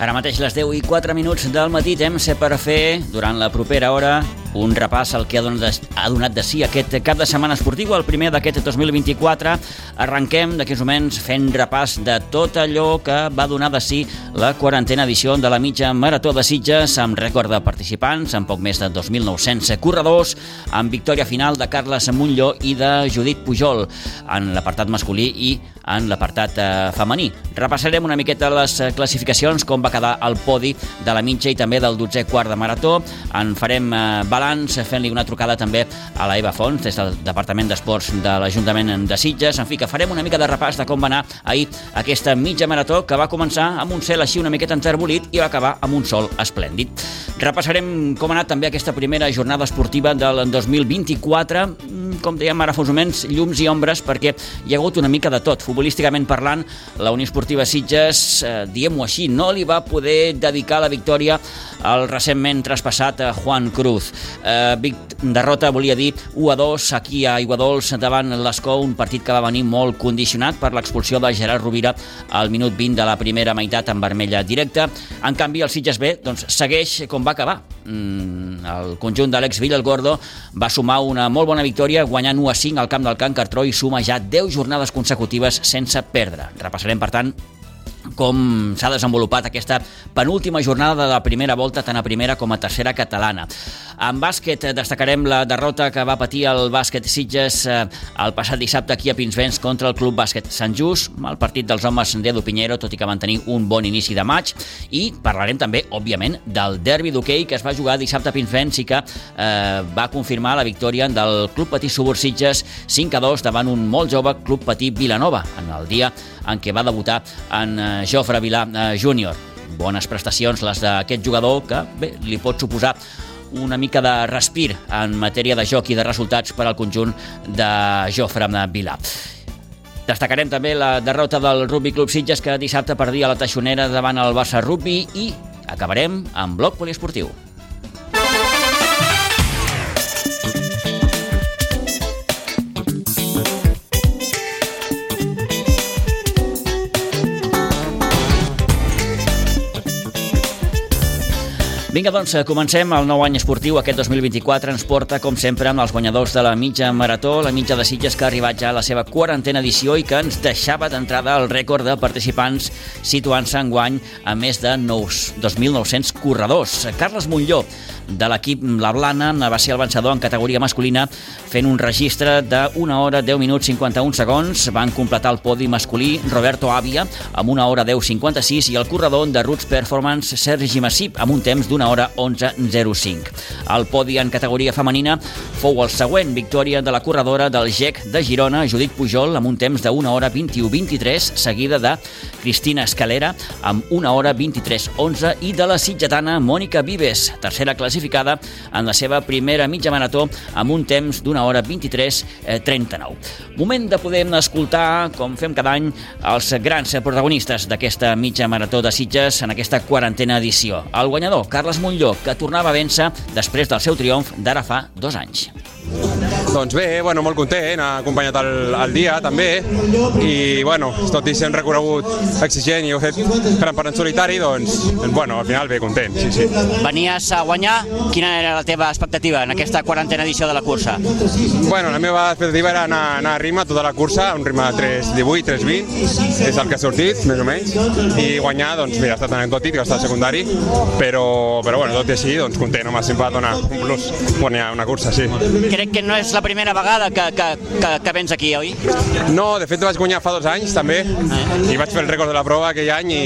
Ara mateix les 10 i 4 minuts del matí temps per fer, durant la propera hora, un repàs al que ha donat, ha donat de si aquest cap de setmana esportiu, el primer d'aquest 2024. Arrenquem d'aquests moments fent repàs de tot allò que va donar de si la quarantena edició de la mitja Marató de Sitges, amb rècord de participants, amb poc més de 2.900 corredors, amb victòria final de Carles Montlló i de Judit Pujol en l'apartat masculí i en l'apartat eh, femení. Repassarem una miqueta les eh, classificacions, com va quedar el podi de la mitja i també del 12è quart de marató. En farem eh, balanç fent-li una trucada també a la Eva Fons, des del Departament d'Esports de l'Ajuntament de Sitges. En fi, que farem una mica de repàs de com va anar ahir aquesta mitja marató que va començar amb un cel així una miqueta enterbolit i va acabar amb un sol esplèndid. Repassarem com ha anat també aquesta primera jornada esportiva del 2024. Mm, com dèiem ara fa uns moments, llums i ombres, perquè hi ha hagut una mica de tot. Futbolísticament parlant, la Unió Esportiva Sitges, eh, diem-ho així, no li va poder dedicar la victòria al recentment traspassat a Juan Cruz. Eh, derrota, volia dir, 1 a 2 aquí a Iguadols davant l'Escó, un partit que va venir molt condicionat per l'expulsió de Gerard Rovira al minut 20 de la primera meitat en vermella directa. En canvi, el Sitges B doncs, segueix com va acabar. Mm, el conjunt d'Àlex Villalgordo va sumar una molt bona victòria guanyant 1 a 5 al camp del Can Cartró i suma ja 10 jornades consecutives sense perdre. Repassarem, per tant, com s'ha desenvolupat aquesta penúltima jornada de la primera volta tant a primera com a tercera catalana. En bàsquet destacarem la derrota que va patir el bàsquet Sitges eh, el passat dissabte aquí a Pinsbens contra el Club Bàsquet Sant Just, el partit dels homes d'Edu Pinheiro, tot i que van tenir un bon inici de maig, i parlarem també, òbviament, del derbi d'hoquei que es va jugar dissabte a Pinsbens i que eh, va confirmar la victòria del Club Patí Subur Sitges 5 a 2 davant un molt jove Club Patí Vilanova en el dia en què va debutar en eh, Jofre Vilà eh, júnior. Bones prestacions les d'aquest jugador que bé, li pot suposar una mica de respir en matèria de joc i de resultats per al conjunt de Jofre Vilà. Destacarem també la derrota del Rugby Club Sitges que dissabte perdia la Taixonera davant el Barça Rugby i acabarem amb bloc poliesportiu. Vinga, doncs, comencem el nou any esportiu. Aquest 2024 ens porta, com sempre, amb els guanyadors de la mitja marató, la mitja de Sitges, que ha arribat ja a la seva quarantena edició i que ens deixava d'entrada el rècord de participants situant-se en guany a més de 2.900 corredors. Carles Montlló, de l'equip La Blana, va ser el vencedor en categoria masculina fent un registre de 1 hora 10 minuts 51 segons. Van completar el podi masculí Roberto Avia amb una hora 10 56 i el corredor de Roots Performance Sergi Massip amb un temps d'una hora 11.05. El podi en categoria femenina fou el següent, victòria de la corredora del GEC de Girona, Judit Pujol, amb un temps de 1 hora 21.23, seguida de Cristina Escalera amb 1 hora 23.11 i de la sitgetana Mònica Vives, tercera classificada en la seva primera mitja marató amb un temps d'una hora 23.39. Moment de poder escoltar, com fem cada any, els grans protagonistes d'aquesta mitja marató de Sitges en aquesta quarantena edició. El guanyador, Carles Montlló, que tornava a vèncer després del seu triomf d'ara fa dos anys. Doncs bé, bueno, molt content, ha acompanyat el, el dia també i bueno, tot i ser un recorregut exigent i ho he fet gran part en solitari, doncs bueno, al final bé, content, sí, sí. Venies a guanyar, quina era la teva expectativa en aquesta quarantena edició de la cursa? Bueno, la meva expectativa era anar, anar a ritme tota la cursa, un ritme de 3.18, 3.20, és el que ha sortit, més o menys, i guanyar, doncs mira, ha estat anecdòtic, ha estat secundari, però, però bueno, tot i així, doncs content, home, sempre dona un plus guanyar una cursa, sí. Crec que no és la primera vegada que, que, que, que vens aquí, oi? No, de fet vaig guanyar fa dos anys també i vaig fer el rècord de la prova aquell any i,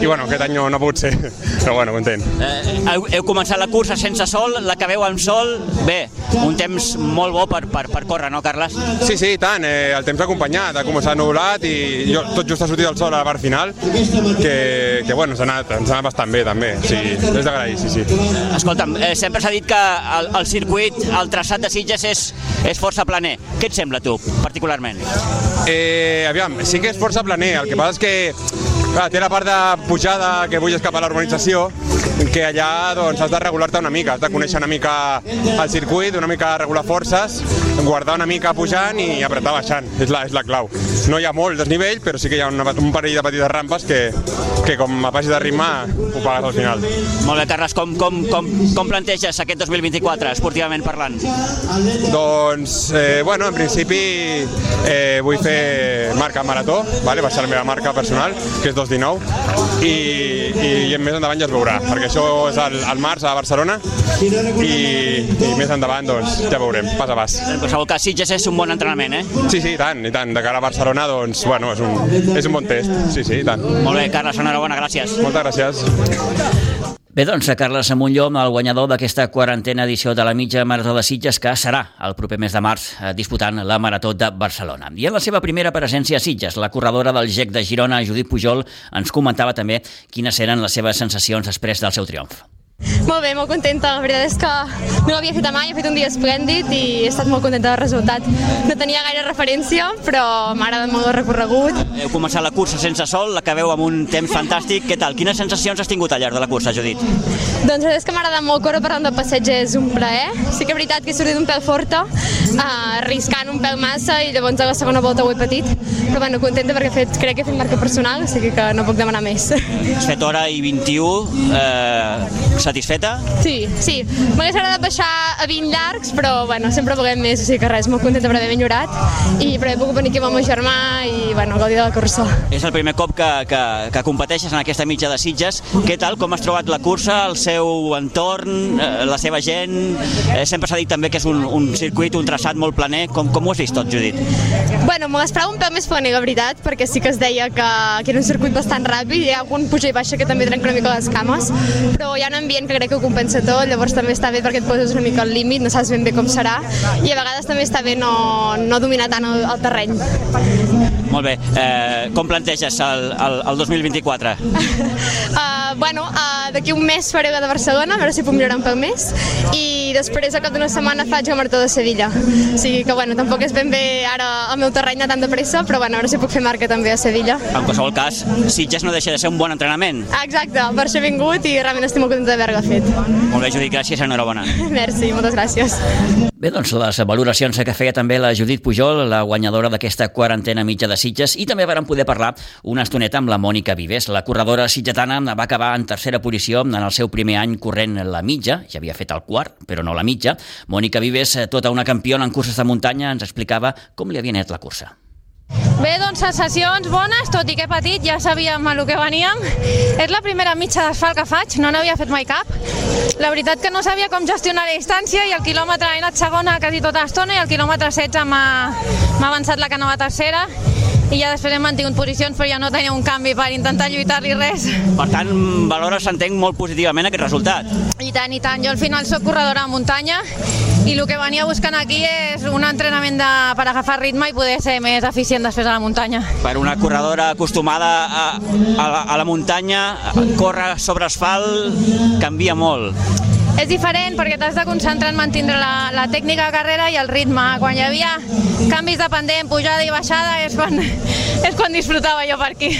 i bueno, aquest any no, no ha pogut ser, però bueno, content. Eh, heu, heu començat la cursa sense sol, l'acabeu amb sol, bé, un temps molt bo per, per, per córrer, no, Carles? Sí, sí, tant, eh, el temps ha acompanyat, ha començat nublat i jo, tot just ha sortit el sol a la part final, que, que bueno, ens ha anat, ens ha anat bastant bé també, sí, és d'agrair, sí, sí. Escolta'm, eh, sempre s'ha dit que el, el circuit, el traçat de Sitges és, és força planer. Què et sembla tu, particularment? Eh, aviam, sí que és força planer, el que passa és que Clar, té la part de pujada que vull escapar a l'urbanització, que allà doncs, has de regular-te una mica, has de conèixer una mica el circuit, una mica regular forces, guardar una mica pujant i apretar baixant, és la, és la clau. No hi ha molt desnivell, però sí que hi ha una, un parell de petites rampes que, que com a passi de ritme ho pagues al final. Molt bé, Carles, com, com, com, com planteges aquest 2024, esportivament parlant? Doncs, eh, bueno, en principi eh, vull fer marca marató, vale? va ser la meva marca personal, que és 2.19, i, i més endavant ja es veurà, perquè això és al, al març a Barcelona, i, i més endavant doncs, ja veurem, pas a pas. En qualsevol cas, Sitges és un bon entrenament, eh? Sí, sí, i tant, i tant. De cara a Barcelona, doncs, bueno, és un, és un bon test. Sí, sí, i tant. Molt bé, Carles, enhorabona, gràcies. Moltes gràcies. Bé, doncs, Carles Amunllom, el guanyador d'aquesta quarantena edició de la mitja Marató de Sitges, que serà el proper mes de març eh, disputant la Marató de Barcelona. I en la seva primera presència a Sitges, la corredora del GEC de Girona, Judit Pujol, ens comentava també quines eren les seves sensacions després del seu triomf. Molt bé, molt contenta. La veritat és que no l'havia fet mai, he fet un dia esplèndid i he estat molt contenta del resultat. No tenia gaire referència, però m'ha agradat molt el recorregut. Heu començat la cursa sense sol, l'acabeu amb un temps fantàstic. Què tal? Quines sensacions has tingut al llarg de la cursa, Judit? Doncs és que m'ha agradat molt córrer per on del passeig és un plaer. Sí que és veritat que he sortit un pèl forta, uh, arriscant un pèl massa i llavors a la segona volta ho he patit. Però bueno, contenta perquè he fet, crec que he fet marca personal, o sigui que no puc demanar més. Has fet hora i 21, eh, satisfeta? Sí, sí. M'hagués agradat baixar a 20 llargs, però bueno, sempre volem més, o sigui que res, molt contenta per haver millorat i per haver pogut venir aquí amb el meu germà i bueno, gaudir de la cursa. És el primer cop que, que, que competeixes en aquesta mitja de Sitges. Què tal? Com has trobat la cursa, el seu entorn, eh, la seva gent? Eh, sempre s'ha dit també que és un, un circuit, un traçat molt planer. Com, com ho has vist tot, Judit? Bueno, me l'esperava un pèl més planer, la veritat, perquè sí que es deia que, que era un circuit bastant ràpid, hi ha algun puja i baixa que també trenca una mica les cames, però hi ha un ambient que crec que ho compensa tot, llavors també està bé perquè et poses una mica al límit, no saps ben bé com serà, i a vegades també està bé no, no dominar tant el, el terreny. Molt bé. Eh, com planteges el, el, el 2024? uh, bueno, uh, d'aquí un mes faré la de Barcelona, a veure si puc millorar un poc més, i després, al cap d'una setmana, faig la Marató de Sevilla. O sigui que, bueno, tampoc és ben bé ara el meu terreny de tant de pressa, però bueno, a veure si puc fer marca també a Sevilla. En qualsevol cas, Sitges no deixa de ser un bon entrenament. Exacte, per això he vingut i realment estic molt contenta d'haver-la fet. Molt bé, Judit, gràcies, enhorabona. Merci, moltes gràcies. Bé, doncs les valoracions que feia també la Judit Pujol, la guanyadora d'aquesta quarantena mitja de Sitges, i també vàrem poder parlar una estoneta amb la Mònica Vives. La corredora sitgetana va acabar en tercera posició en el seu primer any corrent la mitja, ja havia fet el quart, però no la mitja. Mònica Vives, tota una campiona en curses de muntanya, ens explicava com li havia anat la cursa. Bé, doncs sensacions bones, tot i que he patit, ja sabíem a lo que veníem. És la primera mitja d'asfalt que faig, no n'havia fet mai cap. La veritat que no sabia com gestionar la distància i el quilòmetre he anat segona quasi tota l'estona i el quilòmetre 16 m'ha avançat la canoa tercera i ja després hem mantingut posicions però ja no tenia un canvi per intentar lluitar-li res. Per tant, valores, s'entenc molt positivament aquest resultat. I tant, i tant. Jo al final sóc corredora de muntanya i el que venia buscant aquí és un entrenament de, per agafar ritme i poder ser més eficient després a la muntanya. Per una corredora acostumada a, a, la, a la muntanya, córrer sobre asfalt canvia molt. És diferent perquè t'has de concentrar en mantindre la, la tècnica de carrera i el ritme. Quan hi havia canvis de pendent, pujada i baixada, és quan, és quan disfrutava jo per aquí.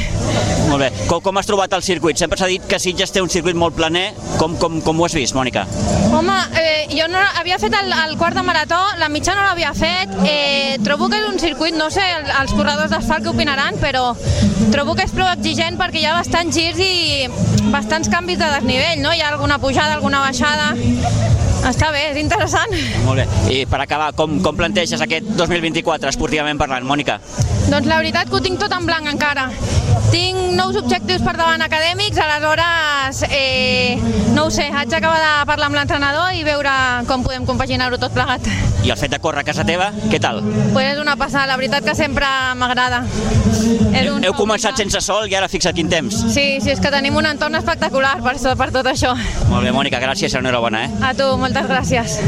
Molt bé. Com, com has trobat el circuit? Sempre s'ha dit que Sitges té un circuit molt planer. Com, com, com ho has vist, Mònica? Home, eh, jo no, havia fet el, el quart de marató, la mitja no l'havia fet. Eh, trobo que és un circuit, no sé el, els corredors d'asfalt que opinaran, però trobo que és prou exigent perquè hi ha bastants girs i bastants canvis de desnivell, no? Hi ha alguna pujada, alguna baixada. Està bé, és interessant. Molt bé. I per acabar, com, com planteges aquest 2024 esportivament parlant, Mònica? Doncs la veritat que ho tinc tot en blanc encara. Tinc nous objectius per davant acadèmics, aleshores, eh, no ho sé, haig d'acabar de parlar amb l'entrenador i veure com podem compaginar-ho tot plegat. I el fet de córrer a casa teva, què tal? Pues és una passada, la veritat que sempre m'agrada. Heu, heu començat sense sol i ara fixa't quin temps. Sí, sí, és que tenim un entorn espectacular per, per tot això. Molt bé, Mònica, gràcies, enhorabona. Eh? A tu, moltes gràcies.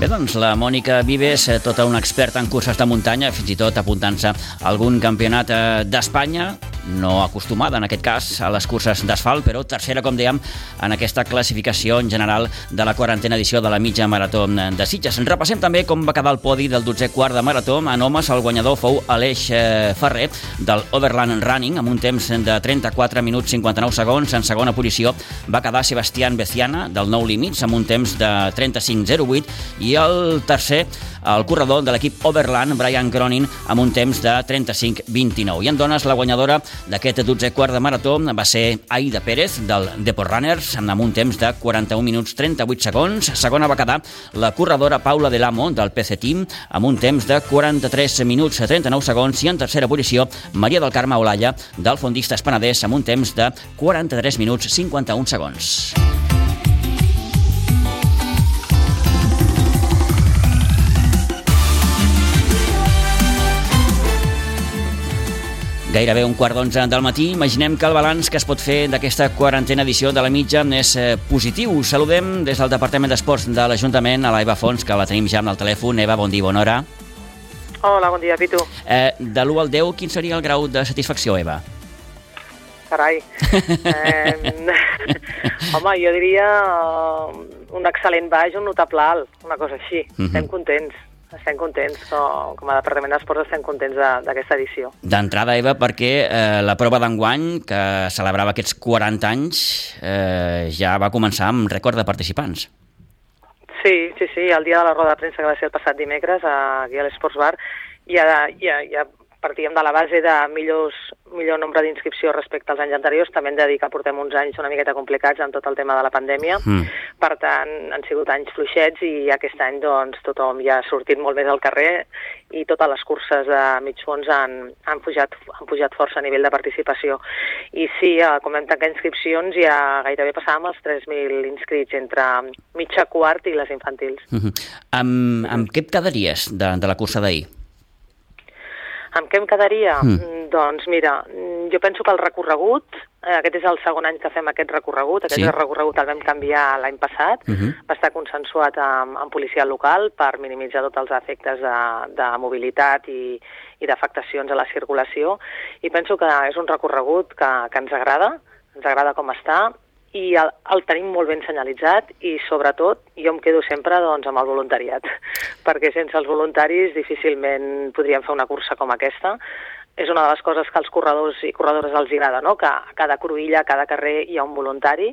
Bé, doncs la Mònica Vives, eh, tota una experta en curses de muntanya, fins i tot apuntant-se a algun campionat eh, d'Espanya, no acostumada en aquest cas a les curses d'asfalt, però tercera, com dèiem, en aquesta classificació en general de la quarantena edició de la mitja marató de Sitges. Repassem també com va quedar el podi del 12è quart de marató. En homes, el guanyador fou Aleix eh, Ferrer del Overland Running amb un temps de 34 minuts 59 segons. En segona posició va quedar Sebastián Beciana del Nou Límits amb un temps de 35.08 i el tercer el corredor de l'equip Overland, Brian Cronin, amb un temps de 35-29. I en dones, la guanyadora d'aquest 12è quart de marató va ser Aida Pérez, del Deport Runners, amb un temps de 41 minuts 38 segons. Segona va quedar la corredora Paula Delamo, del PC Team, amb un temps de 43 minuts 39 segons. I en tercera posició, Maria del Carme Olalla, del Fondista Espanadès, amb un temps de 43 minuts 51 segons. Gairebé un quart d'onze del matí. Imaginem que el balanç que es pot fer d'aquesta quarantena edició de la mitja és eh, positiu. Saludem des del Departament d'Esports de l'Ajuntament a l'Eva Fons, que la tenim ja amb el telèfon. Eva, bon dia, bona hora. Hola, bon dia, Pitu. Eh, de l'1 al 10, quin seria el grau de satisfacció, Eva? Carai. eh, home, jo diria uh, un excel·lent baix, un notable alt, una cosa així. Uh -huh. Estem contents estem contents, com, com a Departament d'Esports estem contents d'aquesta edició. D'entrada, Eva, perquè eh, la prova d'enguany, que celebrava aquests 40 anys, eh, ja va començar amb rècord de participants. Sí, sí, sí, el dia de la roda de premsa que va ser el passat dimecres aquí a l'Esports Bar ja, ja, ja partíem de la base de millors, millor nombre d'inscripció respecte als anys anteriors. També hem de dir que portem uns anys una miqueta complicats amb tot el tema de la pandèmia. Mm. Per tant, han sigut anys fluixets i aquest any doncs, tothom ja ha sortit molt més al carrer i totes les curses de mig fons han, han, pujat, han pujat força a nivell de participació. I sí, com vam tancar inscripcions, ja gairebé passàvem els 3.000 inscrits entre mitja quart i les infantils. Mm -hmm. amb, amb què et quedaries de, de la cursa d'ahir? Amb què em quedaria? Mm. mm. Doncs mira, mm, jo penso que el recorregut, eh, aquest és el segon any que fem aquest recorregut, aquest sí. recorregut el vam canviar l'any passat, mhm. -huh. va estar consensuat amb, amb policia local per minimitzar tots els efectes de, de mobilitat i, i d'afectacions a la circulació, i penso que és un recorregut que, que ens agrada, ens agrada com està, i el, el tenim molt ben senyalitzat i sobretot jo em quedo sempre doncs, amb el voluntariat perquè sense els voluntaris difícilment podríem fer una cursa com aquesta és una de les coses que als corredors i corredores els agrada, no? que a cada cruïlla, a cada carrer hi ha un voluntari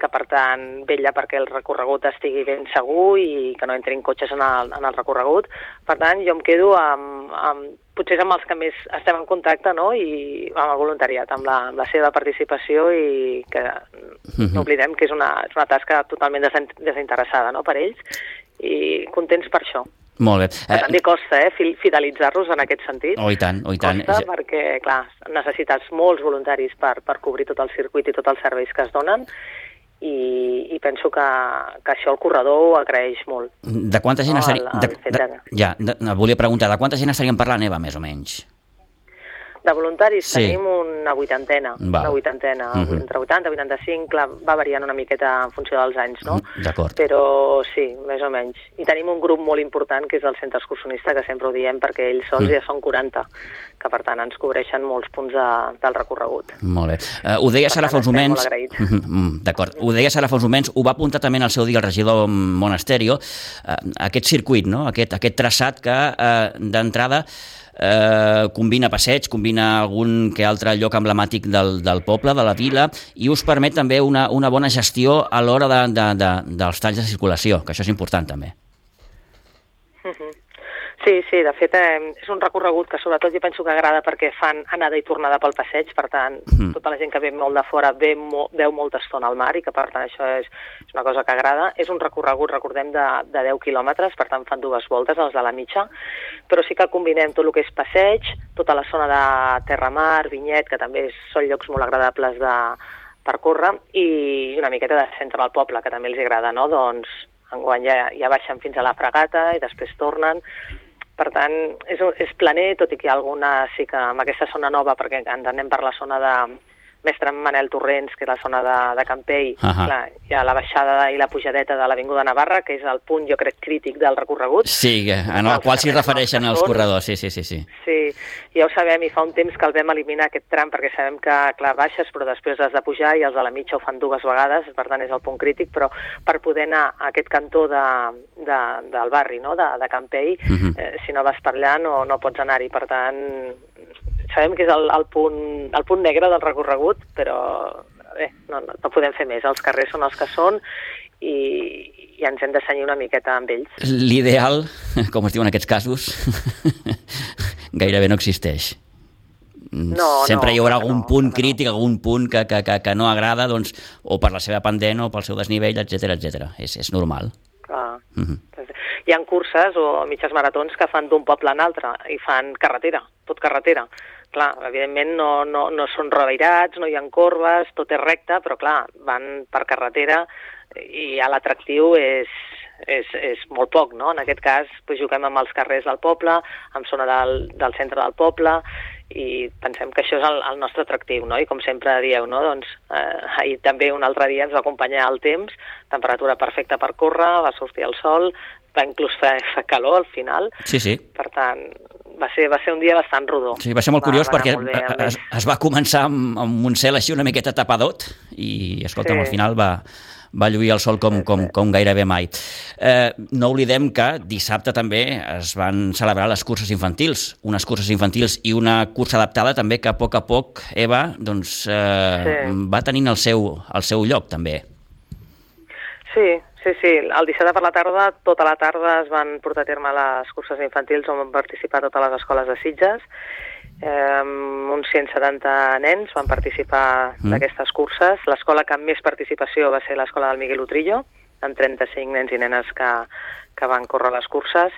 que per tant vella perquè el recorregut estigui ben segur i que no entrin cotxes en el, en el recorregut. Per tant, jo em quedo amb, amb potser amb els que més estem en contacte no? i amb el voluntariat, amb la, amb la seva participació i que mhm. no oblidem que és una, és una tasca totalment desinteressada no? per ells i contents per això. Molt bé. Per tant, li costa eh, fidelitzar-los en aquest sentit. Oh, i tant, oh, i tant. Costa perquè, clar, necessites molts voluntaris per, per cobrir tot el circuit i tots els serveis que es donen i, i penso que, que això el corredor ho agraeix molt. De quanta gent no, estaria... El de, de, ja, de, volia preguntar, de quanta gent estaríem parlant, Eva, més o menys? De voluntaris sí. tenim una vuitantena, Va. una vuitantena, uh mhm. -huh. entre 80 i 85, clar, va variant una miqueta en funció dels anys, no? Mhm, d'acord. Però sí, més o menys. I tenim un grup molt important, que és el centre excursionista, que sempre ho diem, perquè ells sols uh mm. -huh. ja són 40, que per tant ens cobreixen molts punts de, del recorregut. Molt bé. Uh, ho deies ara fa uns moments... Mhm, d'acord. Ho deies ara fa uns moments, ho va apuntar també en el seu dia el regidor Monasterio, uh, aquest circuit, no? aquest, aquest traçat que uh, d'entrada eh, combina passeig, combina algun que altre lloc emblemàtic del, del poble, de la vila, i us permet també una, una bona gestió a l'hora de, de, de, dels talls de circulació, que això és important també. Sí, sí, de fet eh, és un recorregut que sobretot jo penso que agrada perquè fan anada i tornada pel passeig, per tant, mm. tota la gent que ve molt de fora ve mo veu molta estona al mar i que per tant això és, és una cosa que agrada. És un recorregut, recordem, de, de 10 quilòmetres, per tant fan dues voltes, els de la mitja, però sí que combinem tot el que és passeig, tota la zona de terra-mar, vinyet, que també són llocs molt agradables de, per córrer, i una miqueta de centre del poble, que també els agrada, no? Doncs enguany ja, ja baixen fins a la fregata i després tornen per tant, és, és planer, tot i que hi ha alguna, sí que amb aquesta zona nova, perquè ens anem per la zona de, Mestre Manel Torrents, que és la zona de, de Campell, Uh -huh. clar, hi ha la baixada i la pujadeta de l'Avinguda Navarra, que és el punt, jo crec, crític del recorregut. Sí, en el qual s'hi refereixen els corredors, sí, sí, sí. sí. Sí, ja ho sabem, i fa un temps que el vam eliminar aquest tram, perquè sabem que, clar, baixes, però després has de pujar i els de la mitja ho fan dues vegades, per tant és el punt crític, però per poder anar a aquest cantó de, de, del barri, no?, de, de Campell, Uh -huh. eh, si no vas per allà no, no pots anar-hi, per tant, sabem que és el, el, punt, el punt negre del recorregut, però bé, no, no, no podem fer més, els carrers són els que són i, i ens hem de senyir una miqueta amb ells. L'ideal, com es diu en aquests casos, gairebé no existeix. No, Sempre no, hi haurà algun no, punt no. crític, algun punt que, que, que, que no agrada, doncs, o per la seva pendent o pel seu desnivell, etc etc. És, és normal. Clar. Uh -huh. Hi han curses o mitges maratons que fan d'un poble a un altre i fan carretera, tot carretera. Clar, evidentment no, no, no són revirats, no hi ha corbes, tot és recte, però clar, van per carretera i ja l'atractiu és, és, és molt poc, no? En aquest cas, pues, juguem amb els carrers del poble, amb zona del, del centre del poble, i pensem que això és el, el nostre atractiu, no? I com sempre dieu, no? Doncs eh, ahir també un altre dia ens va acompanyar el temps, temperatura perfecta per córrer, va sortir el sol, va inclús fer, fer calor al final, Sí, sí. per tant, va ser, va ser un dia bastant rodó. Sí, va ser molt curiós va perquè molt bé, es, es va començar amb, amb un cel així una miqueta tapadot i, escolta'm, Sí. al final va, va lluir el sol com, com, com gairebé mai. Eh, no oblidem que dissabte també es van celebrar les curses infantils, unes curses infantils i una cursa adaptada també que a poc a poc, Eva, doncs, eh, Sí. va tenint el seu, el seu lloc també. Sí, sí, sí. El dissabte per la tarda, tota la tarda es van portar a terme les curses infantils on van participar totes les escoles de Sitges. Eh, uns 170 nens van participar Mm. d'aquestes curses. L'escola que amb més participació va ser l'escola del Miguel Utrillo, amb 35 nens i nenes que, que van córrer les curses.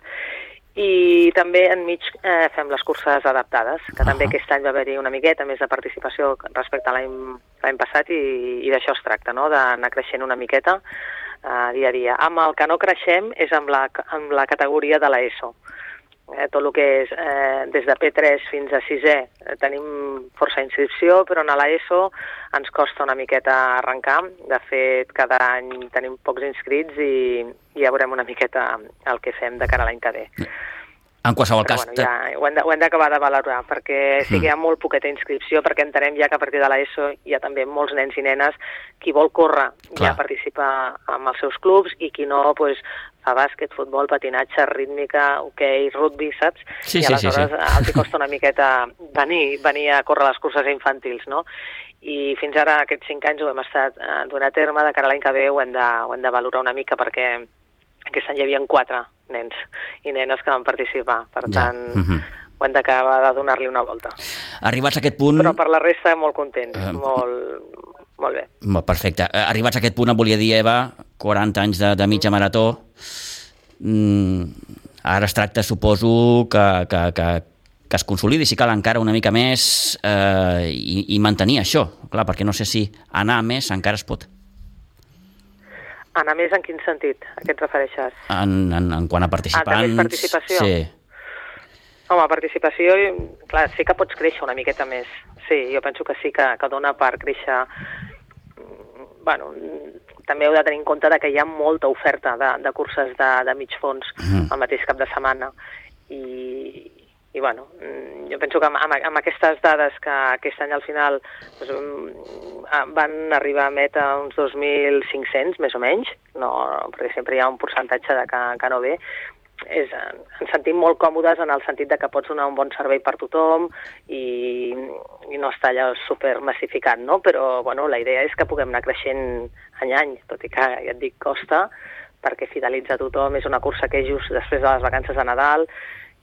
I també enmig eh, fem les curses adaptades, que també Ahà. aquest any va haver-hi una miqueta més de participació respecte a l'any passat i, i d'això es tracta, no? d'anar creixent una miqueta eh, dia a dia. Amb el que no creixem és amb la, amb la categoria de l'ESO. Eh, tot el que és eh, des de P3 fins a 6è eh, tenim força inscripció, però a l'ESO ens costa una miqueta arrencar. De fet, cada any tenim pocs inscrits i, ja veurem una miqueta el que fem de cara a l'any que ve. En qualsevol Però cas, bueno, ja ho hem de- ho hem d'acabar de valorar, perquè sí que hi ha molt poqueta inscripció, perquè entenem ja que a partir de l'ESO hi ha també molts nens i nenes qui vol córrer Clar. ja participa amb els seus clubs i qui no, pues, fa bàsquet, futbol, patinatge, rítmica, hoquei, rugby, saps? Sí, I sí, sí, aleshores sí. els hi costa una miqueta venir, venir a córrer les curses infantils, no? I fins ara, aquests cinc anys, ho hem estat eh, donant a terme, de cara a l'any que ve ho hem, de, ho hem de valorar una mica, perquè aquest any hi havia quatre nens i nenes que van participar, per Ja. tant, Mhm. ho hem d'acabar de donar-li una volta. arribats a aquest punt... Però per la resta, molt contents, Eh, molt, molt bé. Molt Perfecte. Eh, Arribats a aquest punt, em volia dir, Eva, 40 anys de, de mitja marató. Mm, ara es tracta, suposo, que, que, que, que es consolidi, si cal, encara una mica més eh, i, i mantenir això. Clar, perquè no sé si anar més encara es pot. Anar més en quin sentit? A què et refereixes? En, en, en quant a participants... més participació? Sí. Home, participació, clar, sí que pots créixer una miqueta més. Sí, jo penso que sí que, que dona per créixer... Mm, Bueno, mm, també heu de tenir en compte que hi ha molta oferta de, de curses de, de mig fons Mhm. al mateix cap de setmana. I, i bueno, mm, jo penso que amb, amb, amb aquestes dades que aquest any al final doncs, mm, van arribar a meta uns 2.500, més o menys, no, perquè sempre hi ha un percentatge de que, que no ve, és, ens sentim molt còmodes en el sentit de que pots donar un bon servei per tothom i, i no està allò super massificat, no? Però, bueno, la idea és que puguem anar creixent any a any, tot i que, ja et dic, costa, perquè fidelitza tothom, és una cursa que és just després de les vacances de Nadal,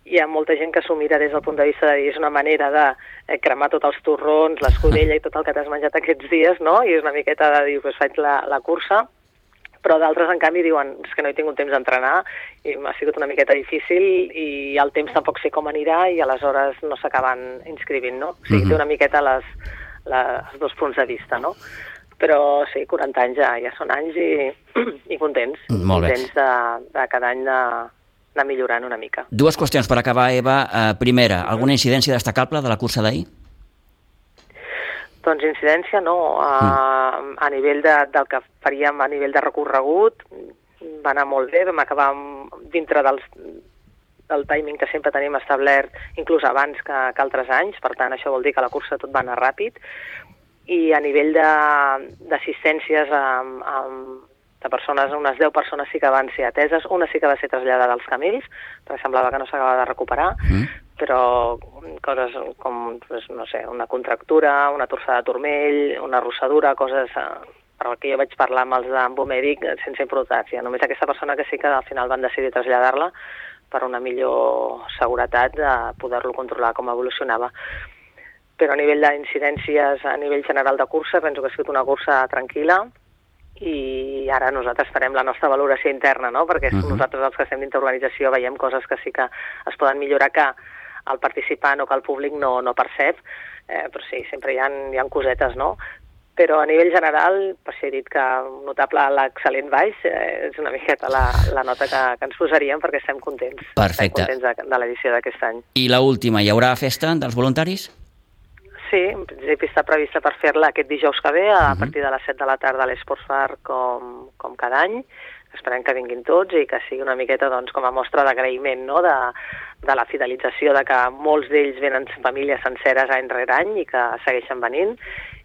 hi ha molta gent que s'ho mira des del punt de vista de dir és una manera de eh, cremar tots els torrons, l'escudella i tot el que t'has menjat aquests dies, no? I és una miqueta de dir, pues faig la, la cursa, però d'altres, en canvi, diuen és que no he tingut temps d'entrenar i m'ha sigut una miqueta difícil i el temps tampoc sé com anirà i aleshores no s'acaben inscrivint, no? O sigui, Mhm. té una miqueta les, les, els dos punts de vista, no? Però sí, 40 anys ja, ja són anys i, i contents. Molt bé. Contents de, de cada any de, anar millorant una mica. Dues qüestions per acabar, Eva. Eh, primera, alguna incidència destacable de la cursa d'ahir? Doncs incidència no, a, Mm. a nivell de, del que faríem a nivell de recorregut va anar molt bé, vam acabar dintre dels, del timing que sempre tenim establert, inclús abans que, que altres anys, per tant això vol dir que la cursa tot va anar ràpid, i a nivell de- d'assistències amb, amb, de persones, unes 10 persones sí que van ser ateses, una sí que va ser traslladada als camins, perquè semblava que no s'acabava de recuperar, Mm. però coses com, pues, no sé, una contractura, una torçada de turmell, una rossadura, coses eh, per el que jo vaig parlar amb els d'Embomèdic eh, sense importància. Només aquesta persona que sí que al final van decidir traslladar-la per una millor seguretat de poder-lo controlar com evolucionava. Però a nivell d'incidències, a nivell general de cursa, penso que ha sigut una cursa tranquil·la i ara nosaltres farem la nostra valoració interna, no? perquè uh Mhm. -huh. nosaltres els que estem dintre organització veiem coses que sí que es poden millorar que el participant o que el públic no, no percep, eh, però sí, sempre hi ha, hi ha cosetes, no? Però a nivell general, per si he dit que notable l'excel·lent baix, eh, és una miqueta la, la nota que, que ens posaríem perquè estem contents. Perfecte. Estem contents de, de l'edició d'aquest any. I la última, hi haurà festa dels voluntaris? Sí, en principi està prevista per fer-la aquest dijous que ve, a Mhm. partir de les 7 de la tarda a l'Esports Bar com, com cada any. Esperem que vinguin tots i que sigui una miqueta doncs, com a mostra d'agraïment no? de, de la fidelització, de que molts d'ells venen famílies senceres any rere any i que segueixen venint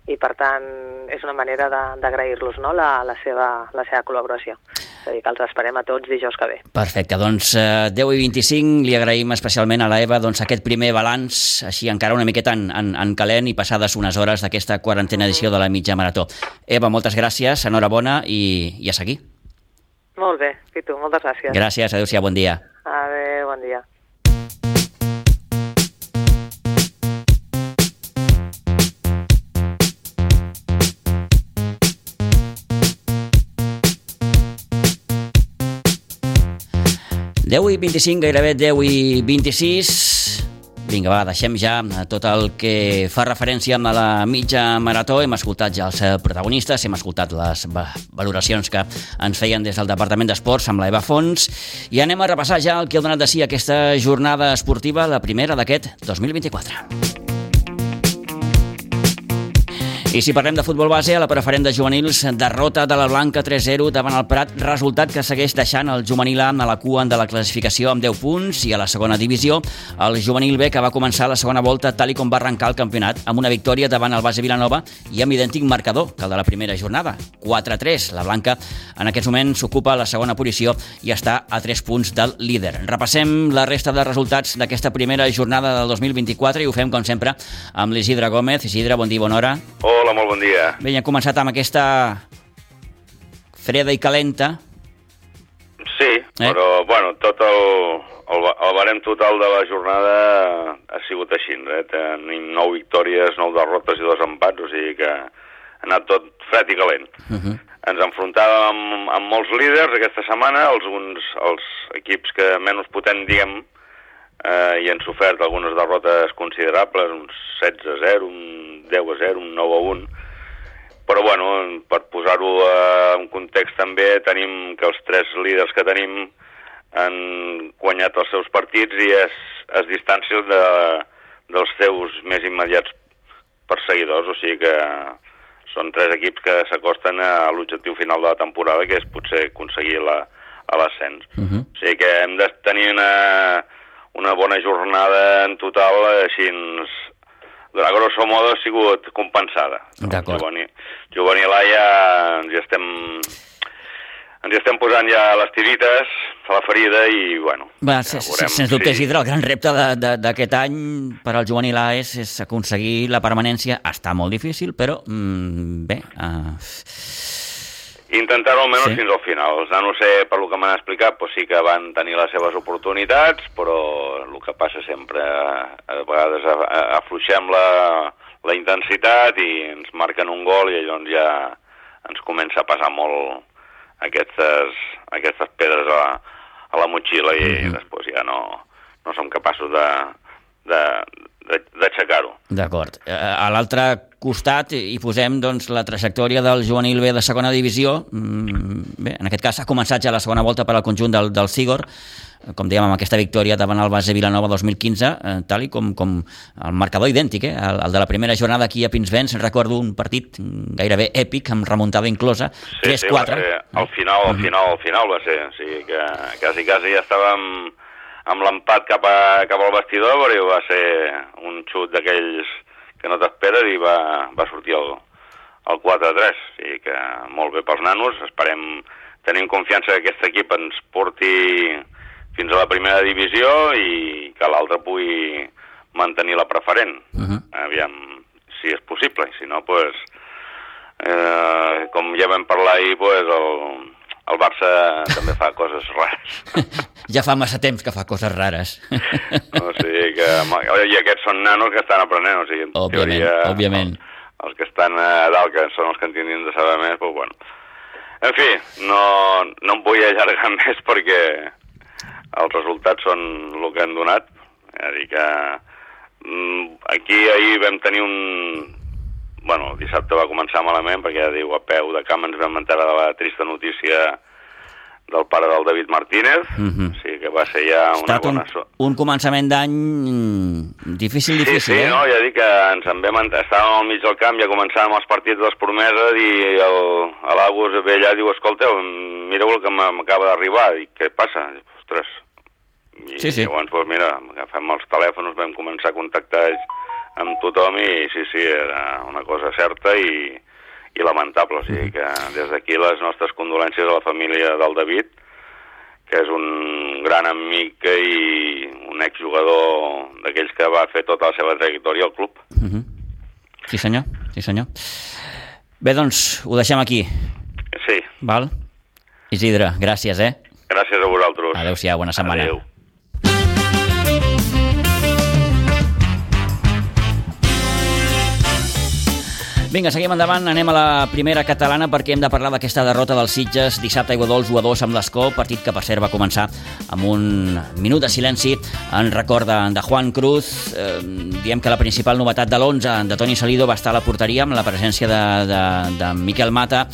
i per tant és una manera de- d'agrair-los no? la, la, seva, la seva col·laboració. És a dir, que els esperem a tots dijous que ve. Perfecte, doncs eh, 10 i 25 li agraïm especialment a la Eva doncs, aquest primer balanç, així encara una miqueta en, en, en calent i passades unes hores d'aquesta quarantena edició de la mitja marató. Eva, moltes gràcies, enhorabona i, i a seguir. Molt bé, i tu, moltes gràcies. Gràcies, adéu-siau, bon dia. Adéu, bon dia. Deu i 25, gairebé 10 i 26. Vinga, va, deixem ja tot el que fa referència a la mitja marató. Hem escoltat ja els eh, protagonistes, hem escoltat les va- valoracions que ens feien des del Departament d'Esports amb la Eva Fons i anem a repassar ja el que ha donat de si aquesta jornada esportiva, la primera d'aquest 2024. I si parlem de futbol base, a la preferent de juvenils, derrota de la Blanca 3-0 davant el Prat, resultat que segueix deixant el juvenil A a la cua de la classificació amb 10 punts i a la segona divisió el juvenil B que va començar la segona volta tal i com va arrencar el campionat amb una victòria davant el base Vilanova i amb idèntic marcador que el de la primera jornada, 4-3. La Blanca en aquests moments s'ocupa la segona posició i està a 3 punts del líder. Repassem la resta de resultats d'aquesta primera jornada del 2024 i ho fem com sempre amb l'Isidre Gómez. Isidre, bon dia, bona hora. Hola, molt bon dia. Bé, ja hem començat amb aquesta freda i calenta. Sí, Eh? però, bueno, tot el, el, el barem total de la jornada ha sigut així, eh? Tenim 9 victòries, 9 derrotes i dos empats, o sigui que ha anat tot fred i calent. Uh -huh. Ens enfrontàvem amb, amb molts líders aquesta setmana, alguns els equips que menys potent, diguem, eh, i han sofert algunes derrotes considerables, uns 16 a 0, un 10 a 0, un 9 a 1, però bueno, per posar-ho eh, en context també, tenim que els tres líders que tenim han guanyat els seus partits i es, es distancien de, dels seus més immediats perseguidors, o sigui que són tres equips que s'acosten a l'objectiu final de la temporada, que és potser aconseguir la- l'ascens. Uh -huh. O sigui que hem de tenir una, una bona jornada en total, així, ens, a grosso modo ha sigut compensada. D'acord. Juvenil, juvenil A ja ens hi estem ens hi estem posant ja les tirites a la ferida i, bueno, Va, ja veurem sens dubte, si- Isidre, el gran repte de- de- d'aquest any per al juvenil A és, és aconseguir la permanència. Està molt difícil, però mm, bé... Uh, Intentar-ho almenys Sí. fins al final. Els nanos, sé, per lo que m'han explicat, doncs sí que van tenir les seves oportunitats, però el que passa sempre, a, a vegades afluixem la, la intensitat i ens marquen un gol i llavors ja ens comença a passar molt aquestes, aquestes pedres a, a la motxilla i Mhm. després ja no, no som capaços de, d'aixecar-ho. D'acord. Eh, a l'altre costat hi posem doncs, la trajectòria del juvenil B de segona divisió. Mm, bé, en aquest cas ha començat ja la segona volta per al conjunt del, del Sigor, com dèiem, amb aquesta victòria davant el base Vilanova 2015, eh, tal i com, com el marcador idèntic, eh? el, el de la primera jornada aquí a Pinsbens, recordo un partit gairebé èpic, amb remuntada inclosa, sí, 3-4. Sí, al final, al final, al final va ser, o sigui que quasi, quasi ja estàvem amb l'empat cap, a, cap al vestidor, però va ser un xut d'aquells que no t'esperes i va, va sortir el, el 4-3. O sigui que molt bé pels nanos, esperem, tenim confiança que aquest equip ens porti fins a la primera divisió i que l'altre pugui mantenir la preferent. Uh -huh. Aviam si és possible, i si no, pues, eh, com ja vam parlar ahir, pues, el, el Barça també fa coses rares. ja fa massa temps que fa coses rares. o sigui que, i aquests són nanos que estan aprenent, o sigui, en òbviament, teoria, òbviament. Els, els que estan a dalt, que són els que en tindrien de saber més, però bueno. En fi, no, no em vull allargar més perquè els resultats són el que han donat. És a dir que mm, aquí ahir vam tenir un, bueno, dissabte va començar malament perquè ja diu a peu de camp ens vam enterar de la trista notícia del pare del David Martínez, uh mhm. -huh. o sigui que va ser ja una Estat bona... Un, un començament d'any difícil, difícil, sí, sí, eh? no, ja dic que ens en vam, estàvem al mig del camp, ja començàvem els partits de les promeses i l'Agus ve allà i diu, escolteu, mireu el que m'acaba d'arribar, i què passa? Ostres, i sí, sí. llavors, doncs, mira, agafem els telèfons, vam començar a contactar amb tothom i sí, sí, era una cosa certa i, i lamentable. O sigui que des d'aquí les nostres condolències a la família del David, que és un gran amic i un exjugador d'aquells que va fer tota la seva trajectòria al club. Uh -huh. Sí senyor, sí senyor. Bé, doncs, ho deixem aquí. Sí. Val? Isidre, gràcies, eh? Gràcies a vosaltres. Adéu-siau, bona setmana. Adéu. Vinga, seguim endavant, anem a la primera catalana perquè hem de parlar d'aquesta derrota dels Sitges dissabte aigua dolç 1 a 2 amb l'Escó, partit que per cert va començar amb un minut de silenci en record de, de Juan Cruz. Eh, diem que la principal novetat de l'11 de Toni Salido va estar a la porteria amb la presència de, de, de Miquel Mata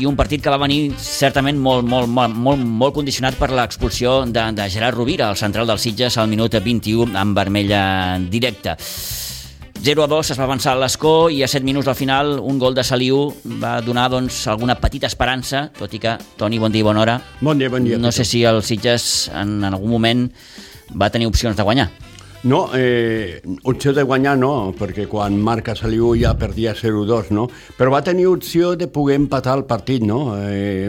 i un partit que va venir certament molt, molt, molt, molt, molt condicionat per l'expulsió de, de Gerard Rovira, el central dels Sitges, al minut 21 amb vermella directa. 0 a 2 es va avançar a l'escó i a 7 minuts al final un gol de Saliu va donar doncs, alguna petita esperança, tot i que, Toni, bon dia i bona hora. Bon dia, bon dia. No sé si el Sitges en, en algun moment va tenir opcions de guanyar. No, eh, opció de guanyar no, perquè quan marca Saliu ja perdia 0-2, no? Però va tenir opció de poder empatar el partit, no? Eh,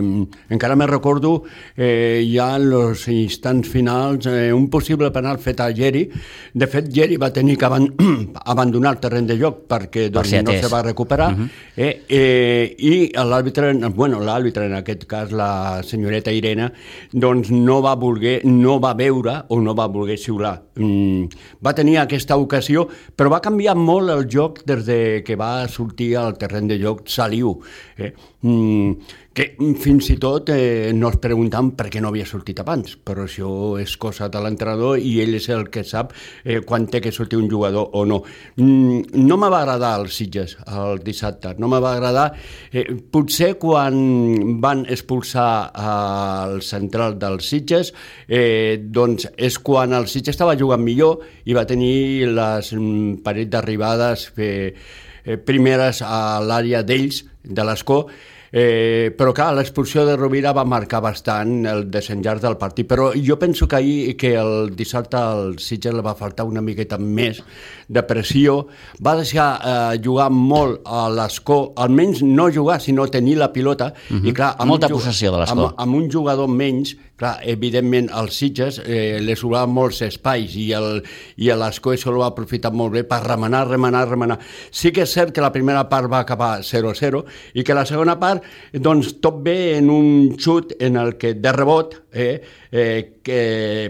encara me recordo eh, ja en els instants finals eh, un possible penal fet a Geri. De fet, Geri va tenir que aban abandonar el terreny de joc perquè doncs, per no se va recuperar. Uh mhm. -huh. eh, eh, I l'àrbitre, bueno, l'àrbitre, en aquest cas la senyoreta Irene, doncs no va voler, no va veure o no va voler xiular. Mm, va tenir aquesta ocasió, però va canviar molt el joc des de que va sortir al terreny de joc Saliu. Eh? Mm, que fins i tot eh, no es preguntam per què no havia sortit abans, però això és cosa de l'entrenador i ell és el que sap eh, quan té que sortir un jugador o no. Mm, no me va agradar els Sitges el dissabte, no me va agradar. Eh, potser quan van expulsar al central dels Sitges, eh, doncs és quan el Sitges estava jugant millor i va tenir les mm, parets d'arribades eh, eh, primeres a l'àrea d'ells, de l'escó, Eh, però clar, l'expulsió de Rovira va marcar bastant el desenllaç del partit, però jo penso que ahir que el dissabte al Sitges li va faltar una miqueta més de pressió, va deixar eh, jugar molt a l'escó, almenys no jugar, sinó tenir la pilota, uh -huh. i clar, amb molta possessió de l'escó. Amb, amb un jugador menys, clar, evidentment als Sitges eh, li sobrava molts espais i el, i l'Escó això ho va aprofitar molt bé per remenar, remenar, remenar. Sí que és cert que la primera part va acabar 0-0 i que la segona part doncs tot ve en un xut en el que de rebot eh, eh, que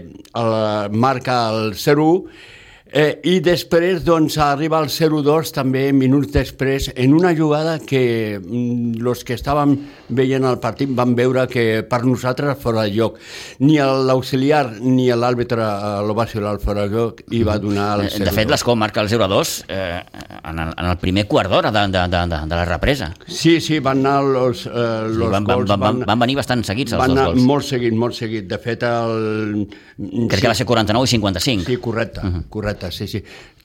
el, marca el 0-1 Eh, I després, doncs, arriba el 0-2 també minuts després en una jugada que mm, los que estàvem veient el partit van veure que per nosaltres fora de lloc. Ni l'auxiliar ni l'àrbitre el va ser fora de lloc i va donar el 0-2. Eh, de fet, l'Escó marca el 0-2 eh, en, el, en el primer quart d'hora de, de, de, de, de la represa. Sí, sí, van anar els, eh, los sí, van, gols... Van, van, van venir bastant seguits els van dos gols. molt seguit, molt seguit. De fet, el... Crec sí. que va ser 49 i 55. Sí, correcte, uh -huh. correcte, sí, sí.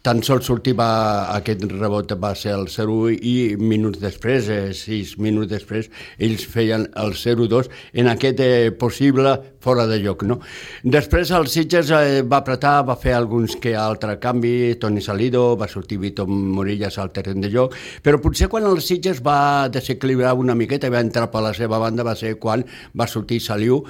Tan sols sortir va, aquest rebot va ser el 0-1 i minuts després, eh, sis minuts després, ells feien el 0-2 en aquest eh, possible fora de lloc. No? Després el Sitges eh, va apretar, va fer alguns que altre canvi, Toni Salido, va sortir Vito Morillas al terreny de joc, però potser quan el Sitges va desequilibrar una miqueta i va entrar per la seva banda va ser quan va sortir Saliu,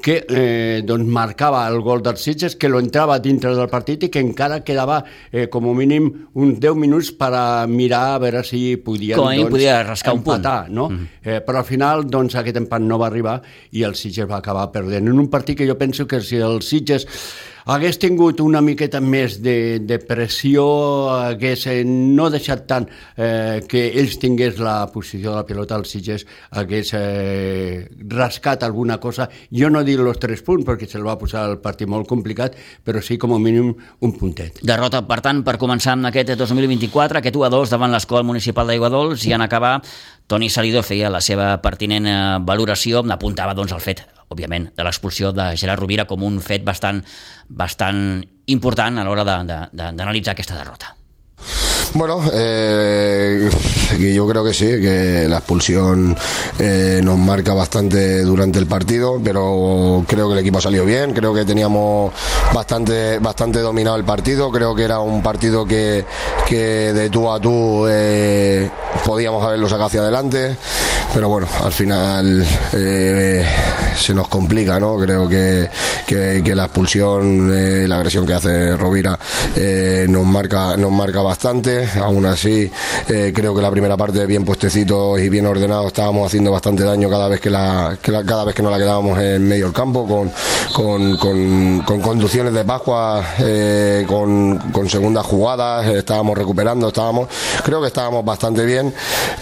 que eh, doncs marcava el gol del Sitges, que lo entrava dintre del partit i que encara quedava eh, com a mínim uns 10 minuts per a mirar a veure si podien com doncs, podia rascar empatar, un punt. no? Mm. Eh, però al final doncs, aquest empat no va arribar i el Sitges va acabar perdent en un partit que jo penso que si el Sitges hagués tingut una miqueta més de, de pressió, hagués eh, no deixat tant eh, que ells tingués la posició de la pilota, el Sitges hagués eh, rascat alguna cosa. Jo no dic els tres punts, perquè se'l va posar el partit molt complicat, però sí com a mínim un puntet. Derrota, per tant, per començar amb aquest 2024, aquest 1-2 davant l'Escola Municipal d'Aiguadols i en acabar Toni Salidor feia la seva pertinent eh, valoració, apuntava doncs, el fet òbviament, de l'expulsió de Gerard Rovira com un fet bastant, bastant important a l'hora d'analitzar aquesta derrota. Bueno, eh, yo creo que sí, que la expulsión eh, nos marca bastante durante el partido, pero creo que el equipo ha salido bien, creo que teníamos bastante, bastante dominado el partido, creo que era un partido que, que de tú a tú eh, podíamos haberlo sacado hacia adelante, pero bueno, al final eh, se nos complica, ¿no? Creo que, que, la expulsión, la agresión que hace Rovira nos, marca, nos marca bastante aún así eh, creo que la primera parte bien puestecitos y bien ordenados estábamos haciendo bastante daño cada vez que, la, cada vez que nos la quedábamos en medio del campo con, con, conducciones de Pascua eh, con, segundas jugadas estábamos recuperando estábamos creo que estábamos bastante bien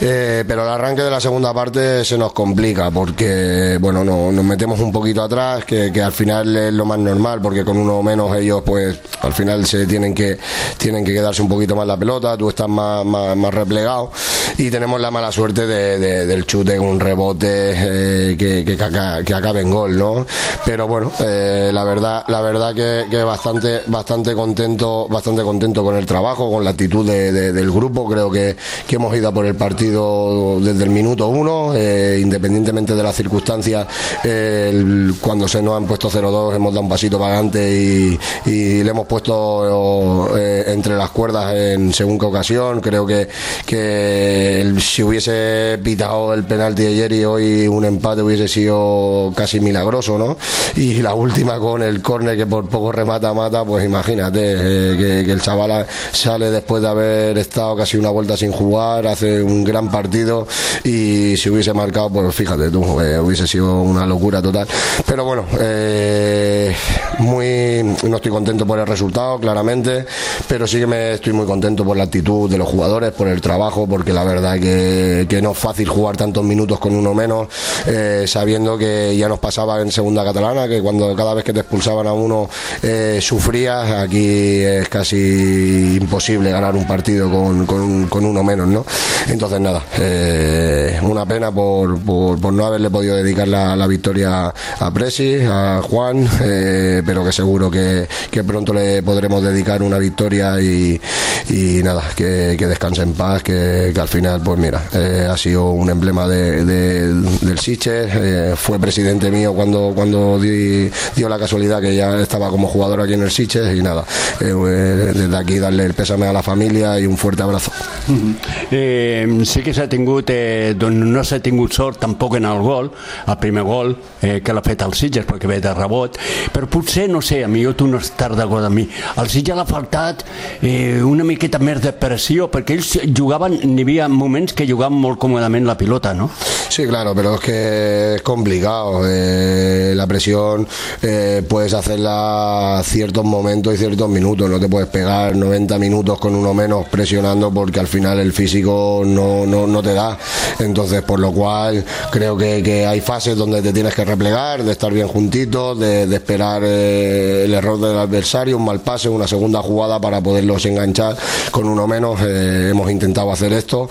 eh, pero el arranque de la segunda parte se nos complica porque bueno no, nos metemos un poquito atrás que, que al final es lo más normal porque con uno menos ellos pues al final se tienen que tienen que quedarse un poquito más la pelota tú estás más, más, replegado y tenemos la mala suerte de, del chute un rebote eh, que, acabe en gol, ¿no? Pero bueno, eh, la verdad, la verdad que, bastante, bastante contento, bastante contento con el trabajo, con la actitud del grupo. Creo que, hemos ido por el partido desde el minuto uno, eh, independientemente de las circunstancias. cuando se nos han puesto 0-2 hemos dado un pasito para adelante y, y le hemos puesto entre las cuerdas en según ocasión. Creo que, que si hubiese pitado el penalti de ayer y hoy un empate hubiese sido casi milagroso, ¿no? Y la última con el córner que por poco remata mata, pues imagínate eh, que, el chaval sale después de haber estado casi una vuelta sin jugar, hace un gran partido y si hubiese marcado, pues fíjate tú, eh, hubiese sido una locura total. Pero bueno, eh, muy no estoy contento por el resultado, claramente, pero sí que me estoy muy contento por la actitud de los jugadores, por el trabajo, porque la verdad que, no es fácil jugar tantos minutos con uno menos, eh, sabiendo que ya nos pasaba en segunda catalana, que cuando cada vez que te expulsaban a uno eh, sufrías, aquí es casi imposible ganar un partido con, con, uno menos, ¿no? Entonces nada, eh, una pena por, por, no haberle podido dedicar la, la victoria a Presi, a Juan, pero que seguro que, que, pronto le podremos dedicar una victoria y, y nada, que, descanse en paz, que, al final, pues mira, eh, ha sido un emblema de, del Siche, eh, fue presidente mío cuando, cuando dio la casualidad que ya estaba como jugador aquí en el Siche y nada, eh, desde aquí darle el pésame a la familia y un fuerte abrazo. Eh, sí que s'ha tingut, eh, doncs no s'ha tingut sort tampoc en el gol, el primer gol eh, que l'ha fet el Sitges perquè ve de rebot, però potser, no sé, a mi tu no estàs d'acord amb mi, el Sitges l'ha faltat eh, una miqueta més de pressió, perquè ells jugaven, n'hi havia moments que jugaven molt còmodament la pilota, ¿no? Sí, claro, pero es que es complicado. Eh, la presión eh, puedes hacerla ciertos momentos y ciertos minutos, no te puedes pegar 90 minutos con uno menos presionando porque al final el físico no, no, no te da. Entonces, por lo cual creo que, que, hay fases donde te tienes que replegar, de estar bien juntitos, de, de esperar eh, el error del adversario, un mal pase, una segunda jugada para poderlos enganchar con uno menos. Eh, hemos intentado hacer esto,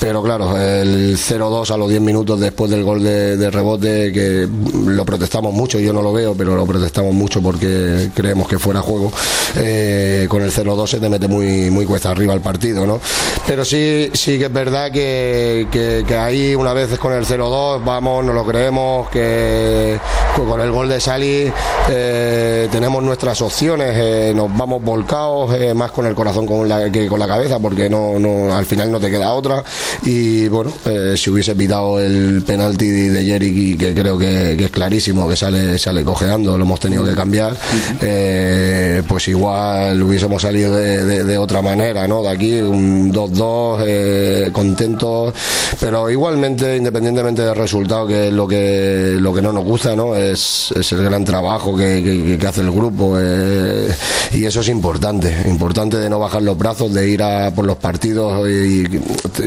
pero claro, el 0-2 a los 10 minutos después del gol de, rebote, que lo protestamos mucho, yo no lo veo, pero lo protestamos mucho porque creemos que fuera juego. Eh, con el 0-2 se te mete muy, muy cuesta arriba el partido, ¿no? Pero sí, sí que es verdad que, que, ahí una vez con el 0-2 vamos, nos lo creemos, que con el gol de Sali eh, tenemos nuestras opciones, nos vamos volcados más con el corazón con la, que con la cabeza, porque no, no, al final no te queda otra. Y bueno, eh, si hubiese pitado el penalti de Jerry, que creo que, es clarísimo, que sale, sale cojeando, lo hemos tenido que cambiar, eh, pues igual hubiésemos salido de, otra manera, ¿no? De aquí, un 2-2, eh, contentos, pero igualmente, independientemente del resultado, que es lo que, lo que no nos gusta, ¿no? Es, es el gran trabajo que, que, que hace el grupo eh, y eso es importante, importante de no bajar los brazos, de ir a por los partidos y,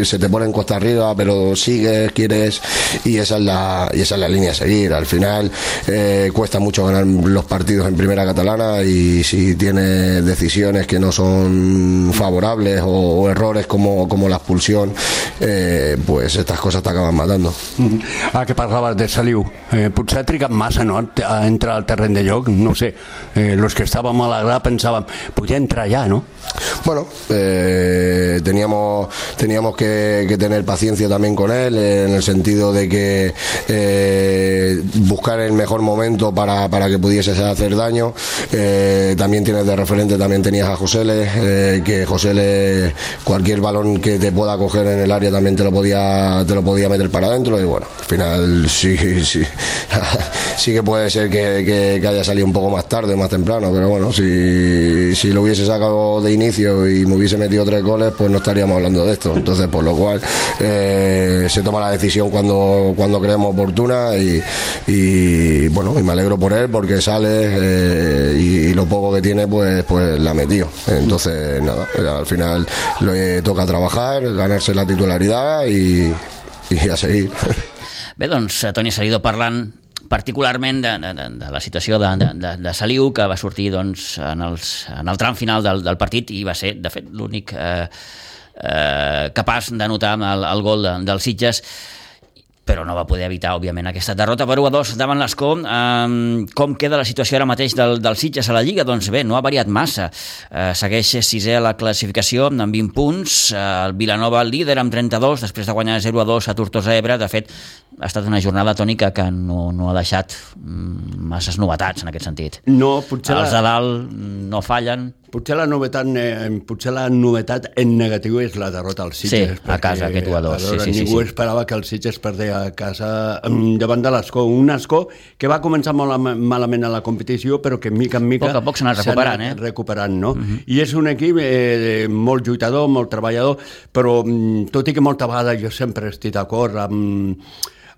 se te pone en costa arriba, pero sigues, quieres y esa es la, y esa es la línea a seguir. Al final eh, cuesta mucho ganar los partidos en primera catalana y si tienes decisiones que no son favorables o, errores como, como la expulsión, eh, pues estas cosas te acaban matando. Ah, que parlaves de Saliu. Eh, potser ha trigat massa no, a entrar al terreny de lloc, no sé. Eh, los que estàvem a la gra pensàvem, podia entrar ja, ¿no? Bueno, eh, teníamos, teníamos que, que, tener paciencia también con él, en el sentido de que eh, buscar el mejor momento para, para que pudiese hacer daño. Eh, también tienes de referente, también tenías a José Le, que José Le, cualquier balón que te pueda coger en el área también te lo podía, te lo podía meter para adentro. Y bueno, al final sí, sí, sí que puede ser que, que, que haya salido un poco más tarde, más temprano, pero bueno, si, si lo hubiese sacado de inicio y me hubiese metido tres goles, pues no estaríamos hablando de esto. Entonces, por lo cual eh, se toma la decisión cuando, cuando creemos oportuna y, y, bueno, y me alegro por él porque sale eh, y, lo poco que tiene, pues, pues la metió. Entonces, nada, al final le toca trabajar, ganarse la titularidad y, y a seguir. Bé, doncs, Toni Salido parlant particularment de, de, de la situació de, de, de Saliu, que va sortir doncs, en, els, en el tram final del, del partit i va ser, de fet, l'únic eh, eh, capaç d'anotar el, el gol de, del Sitges però no va poder evitar, òbviament, aquesta derrota per 1 a 2 davant l'Escó. Um, com queda la situació ara mateix del, del Sitges a la Lliga? Doncs bé, no ha variat massa. Uh, segueix sisè a la classificació amb 20 punts. Uh, el Vilanova líder amb 32, després de guanyar 0 a 2 a Tortosa Ebre. De fet, ha estat una jornada tònica que no, no ha deixat masses novetats en aquest sentit. No, potser... Els de dalt no fallen. Potser la novetat, potser la novetat en negatiu és la derrota al Sitges. Sí, a casa, aquest 1 a 2. Sí, sí, ningú sí, sí. esperava que el Sitges perdés a casa davant de l'Escó. Un Escó que va començar molt malament a la competició, però que mica en mica... A poc a poc s'ha anat recuperant, eh? recuperant, no? Mhm. Uh -huh. I és un equip eh, molt lluitador, molt treballador, però tot i que molta vegada jo sempre estic d'acord amb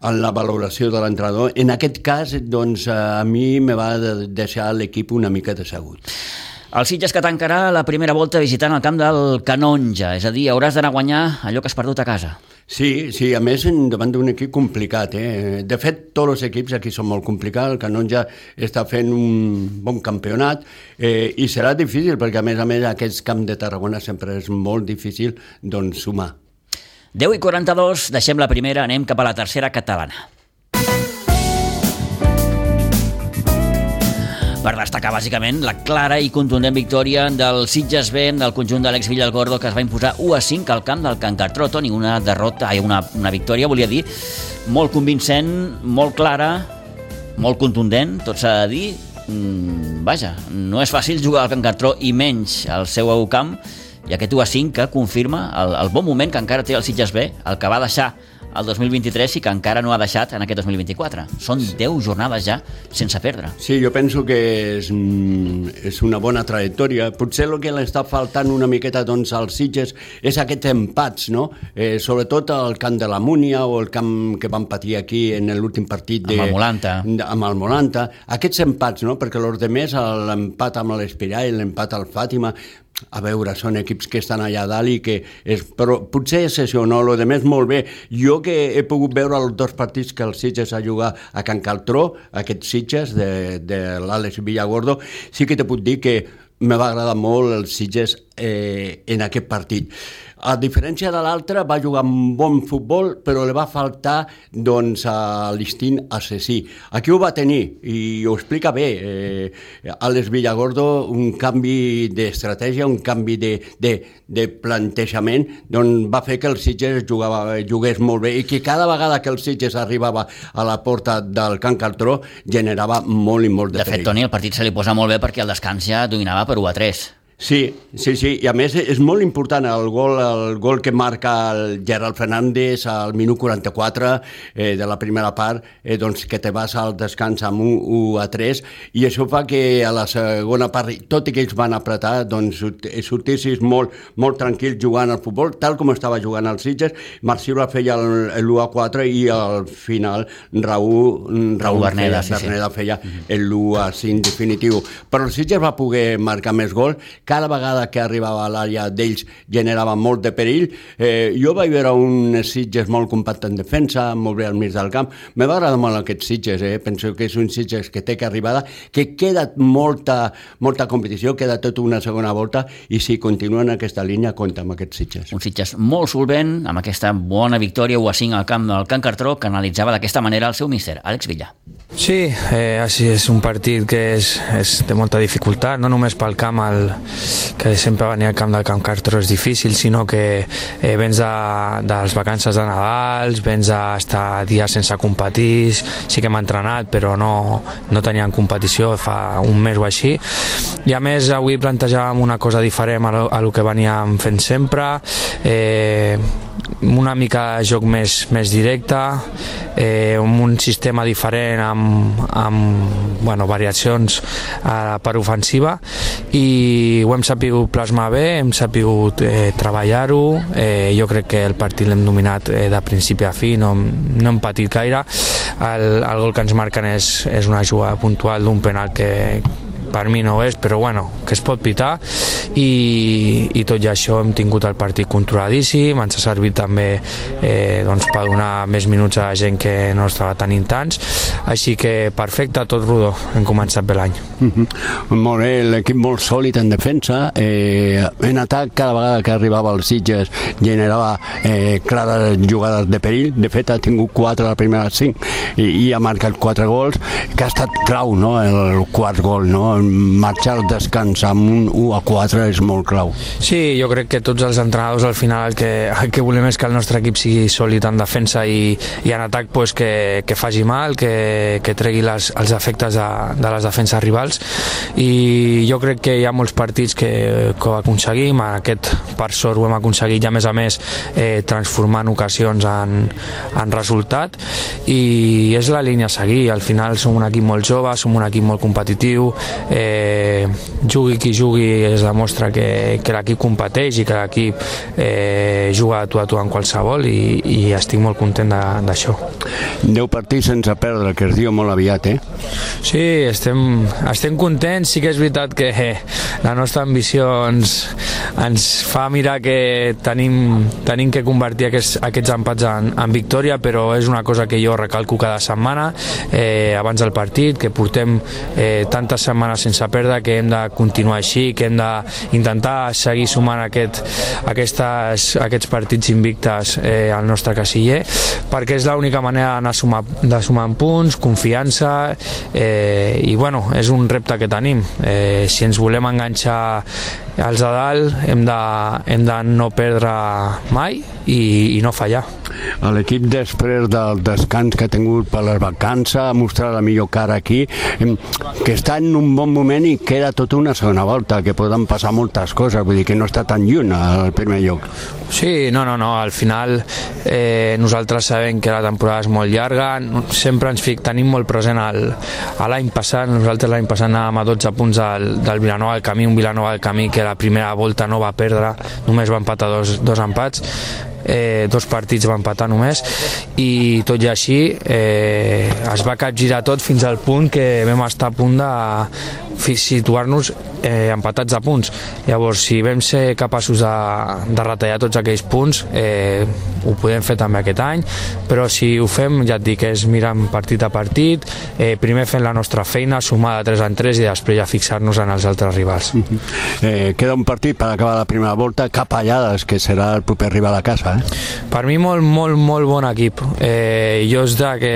en la valoració de l'entrenador. En aquest cas, doncs, a mi me va deixar l'equip una mica decebut. El Sitges que tancarà la primera volta visitant el camp del Canonja, és a dir, hauràs d'anar a guanyar allò que has perdut a casa. Sí, sí, a més davant d'un equip complicat. Eh? De fet, tots els equips aquí són molt complicats, el Canonja està fent un bon campionat eh, i serà difícil perquè a més a més aquest camp de Tarragona sempre és molt difícil doncs, sumar. 10 i 42, deixem la primera, anem cap a la tercera catalana. Per destacar bàsicament la clara i contundent victòria del Sitges B del conjunt de l'ex Villalgordo que es va imposar 1 a 5 al camp del Can Cartró. Toni, una derrota, ai, una, una victòria, volia dir, molt convincent, molt clara, molt contundent, tot s'ha de dir. Mm, vaja, no és fàcil jugar al Can Cartró i menys al seu camp i aquest 1 a 5 que confirma el, el bon moment que encara té el Sitges B, el que va deixar el 2023 i que encara no ha deixat en aquest 2024. Són 10 jornades ja sense perdre. Sí, jo penso que és, mm, és una bona trajectòria. Potser el que li està faltant una miqueta doncs, als Sitges és aquests empats, no? Eh, sobretot el camp de la Múnia o el camp que van patir aquí en l'últim partit de, amb el Molanta. amb el Molanta. Aquests empats, no? Perquè els demés, l'empat amb l'Espirall, l'empat al Fàtima, a veure, són equips que estan allà dalt i que... És, però potser és això, no? Lo de més molt bé. Jo que he pogut veure els dos partits que el Sitges ha jugat a Can Caltró, aquests Sitges de, de l'Àlex Villagordo, sí que te puc dir que me va agradar molt el Sitges eh, en aquest partit. A diferència de l'altre, va jugar un bon futbol, però li va faltar doncs, a l'instint assassí. Aquí ho va tenir, i ho explica bé. Eh, Alex Villagordo, un canvi d'estratègia, un canvi de, de, de plantejament, doncs va fer que el Sitges jugava, jugués molt bé i que cada vegada que el Sitges arribava a la porta del Can Caltró generava molt i molt de, de fet, Toni, el partit se li posa molt bé perquè el descans ja dominava per 1 a 3. Sí, sí, sí, i a més és molt important el gol, el gol que marca el Gerald Fernández al minut 44 eh, de la primera part, eh, doncs que te vas al descans amb 1, 1 a 3 i això fa que a la segona part, tot i que ells van apretar, doncs sortissis molt, molt tranquil jugant al futbol, tal com estava jugant el Sitges, Marciola feia l'1 a 4 i al final Raúl, Raúl, Berneda, feia, sí, Berneda sí. feia l'1 a 5 definitiu. Però el Sitges va poder marcar més gol cada vegada que arribava a l'àrea d'ells generava molt de perill. Eh, jo vaig veure un Sitges molt compacte en defensa, molt bé al mig del camp. Me va agradar molt aquest Sitges, eh? penso que és un Sitges que té que arribada, que queda molta, molta competició, queda tot una segona volta, i si continua en aquesta línia, compta amb aquests Sitges. Un Sitges molt solvent, amb aquesta bona victòria 1 a 5 al camp del Can Cartró, que analitzava d'aquesta manera el seu míster, Àlex Villa. Sí, eh, així és un partit que és, és de molta dificultat, no només pel camp, el, que sempre venir al camp del Camp Cartró és difícil, sinó que eh, vens de, de les vacances de Nadal, vens a estar dies sense competir, sí que hem entrenat, però no, no teníem competició fa un mes o així. I a més, avui plantejàvem una cosa diferent a lo que veníem fent sempre, eh, una mica de joc més, més directe, eh, un sistema diferent amb, amb bueno, variacions eh, per ofensiva i ho hem sapigut plasmar bé, hem sapigut eh, treballar-ho, eh, jo crec que el partit l'hem dominat eh, de principi a fi, no, no hem patit gaire, el, el gol que ens marquen és, és una jugada puntual d'un penal que, per mi no ho és, però bueno, que es pot pitar i, i tot i això hem tingut el partit controladíssim, ens ha servit també eh, doncs, per donar més minuts a la gent que no estava tenint tants, així que perfecte, tot rodó, hem començat bé l'any. Mm -hmm. Molt bé, l'equip molt sòlid en defensa, eh, en atac cada vegada que arribava als Sitges generava eh, clares jugades de perill, de fet ha tingut 4 a la primera 5 i, i ha marcat 4 gols, que ha estat clau, no?, el quart gol, no?, marxar al descans amb un 1 a 4 és molt clau. Sí, jo crec que tots els entrenadors al final el que, el que volem és que el nostre equip sigui sòlid en defensa i, i en atac pues, que, que faci mal, que, que tregui les, els efectes de, de les defenses rivals. I jo crec que hi ha molts partits que, que ho aconseguim, aquest per sort ho hem aconseguit i a més a més eh, transformant ocasions en, en resultat. I és la línia a seguir, al final som un equip molt jove, som un equip molt competitiu eh, jugui qui jugui es demostra que, que l'equip competeix i que l'equip eh, juga a tu a tu en qualsevol i, i estic molt content d'això. 10 partits sense perdre, que es diu molt aviat, eh? Sí, estem, estem contents, sí que és veritat que eh, la nostra ambició ens, ens fa mirar que tenim, tenim que convertir aquests, aquests empats en, en victòria, però és una cosa que jo recalco cada setmana, eh, abans del partit, que portem eh, tantes setmanes sense perdre, que hem de continuar així, que hem d'intentar seguir sumant aquest, aquestes, aquests partits invictes eh, al nostre casiller, perquè és l'única manera d'anar sumar, de sumar punts, confiança, eh, i bueno, és un repte que tenim. Eh, si ens volem enganxar els de dalt hem de, hem de no perdre mai i, i no fallar. L'equip després del descans que ha tingut per les vacances ha mostrat la millor cara aquí, que està en un bon moment i queda tota una segona volta, que poden passar moltes coses, vull dir que no està tan lluny al primer lloc. Sí, no, no, no, al final eh, nosaltres sabem que la temporada és molt llarga, sempre ens fic, tenim molt present el, l'any passat, nosaltres l'any passat anàvem a 12 punts del, del Vilanova del Camí, un Vilanova del Camí que la primera volta no va perdre, només va empatar dos, dos empats, eh, dos partits va empatar només i tot i així eh, es va capgirar tot fins al punt que vam estar a punt de situar-nos eh, empatats a punts. Llavors, si vam ser capaços de, de retallar tots aquells punts, eh, ho podem fer també aquest any, però si ho fem, ja et dic, és mirant partit a partit, eh, primer fent la nostra feina, sumar de 3 en 3 i després ja fixar-nos en els altres rivals. eh, queda un partit per acabar la primera volta, Capellades, que serà el proper rival a casa. Per mi molt, molt, molt bon equip. Eh, jo és de que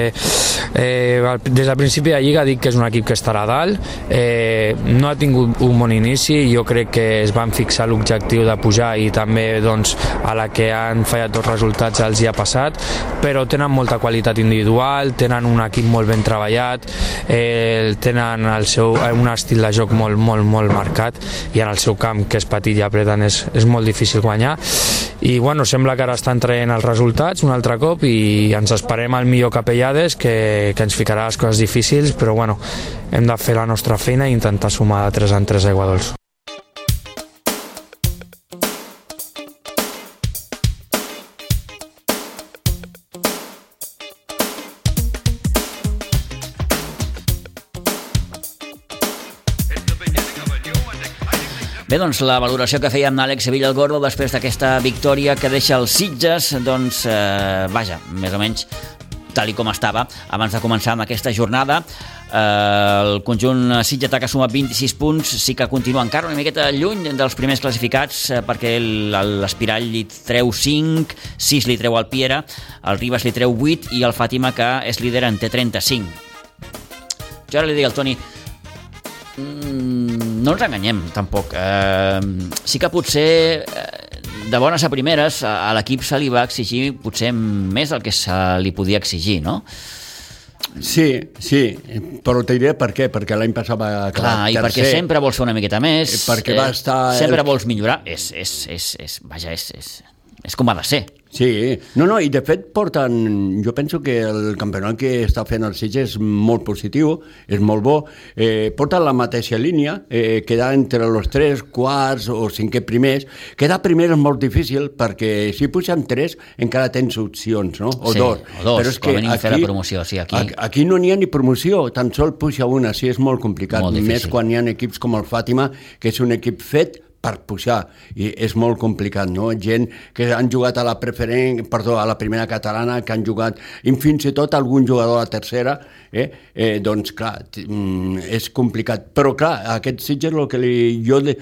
eh, des del principi de Lliga dic que és un equip que estarà a dalt, eh, no ha tingut un bon inici, jo crec que es van fixar l'objectiu de pujar i també doncs, a la que han fallat dos resultats els hi ha passat, però tenen molta qualitat individual, tenen un equip molt ben treballat, eh, tenen el seu, un estil de joc molt, molt, molt marcat i en el seu camp, que és petit i apreten, és, és molt difícil guanyar. I bueno, sembla que ara estan traient els resultats un altre cop i ens esperem al millor Capellades que, que ens ficarà les coses difícils però bueno, hem de fer la nostra feina i intentar sumar de 3 en 3 aiguadols. Bé, doncs la valoració que feia amb Àlex Gordo després d'aquesta victòria que deixa els Sitges, doncs, eh, vaja, més o menys tal i com estava abans de començar amb aquesta jornada. Eh, el conjunt Sitgetà que suma 26 punts, sí que continua encara una miqueta lluny dels primers classificats eh, perquè l'Espirall li treu 5, 6 li treu al Piera, el Ribas li treu 8 i el Fàtima que és líder en té 35. Jo ara li dic al Toni, mm, no ens enganyem, tampoc. Eh, sí que potser eh, de bones a primeres a, l'equip se li va exigir potser més del que se li podia exigir, no? Sí, sí, però te diré per què, perquè l'any passat va acabar Clar, i tercer. perquè sempre vols fer una miqueta més, perquè va estar... sempre el... vols millorar, és, és, és, és, vaja, és, és, és com ha de ser. Sí, no, no, i de fet porten, jo penso que el campionat que està fent el Sitges és molt positiu, és molt bo, eh, porten la mateixa línia, eh, quedar entre els tres quarts o cinquè primers, quedar primer és molt difícil perquè si pugen tres encara tens opcions, no? O sí, dos. o dos, Però és que aquí, fer la promoció, sí, aquí... Aquí no n'hi ha ni promoció, tan sol puja una, sí, és molt complicat, molt més quan hi ha equips com el Fàtima, que és un equip fet per pujar i és molt complicat, no? Gent que han jugat a la preferent, perdó, a la primera catalana, que han jugat, i fins i tot algun jugador a la tercera, eh? eh doncs clar, mm, és complicat. Però clar, aquest Sitges, el que li, jo el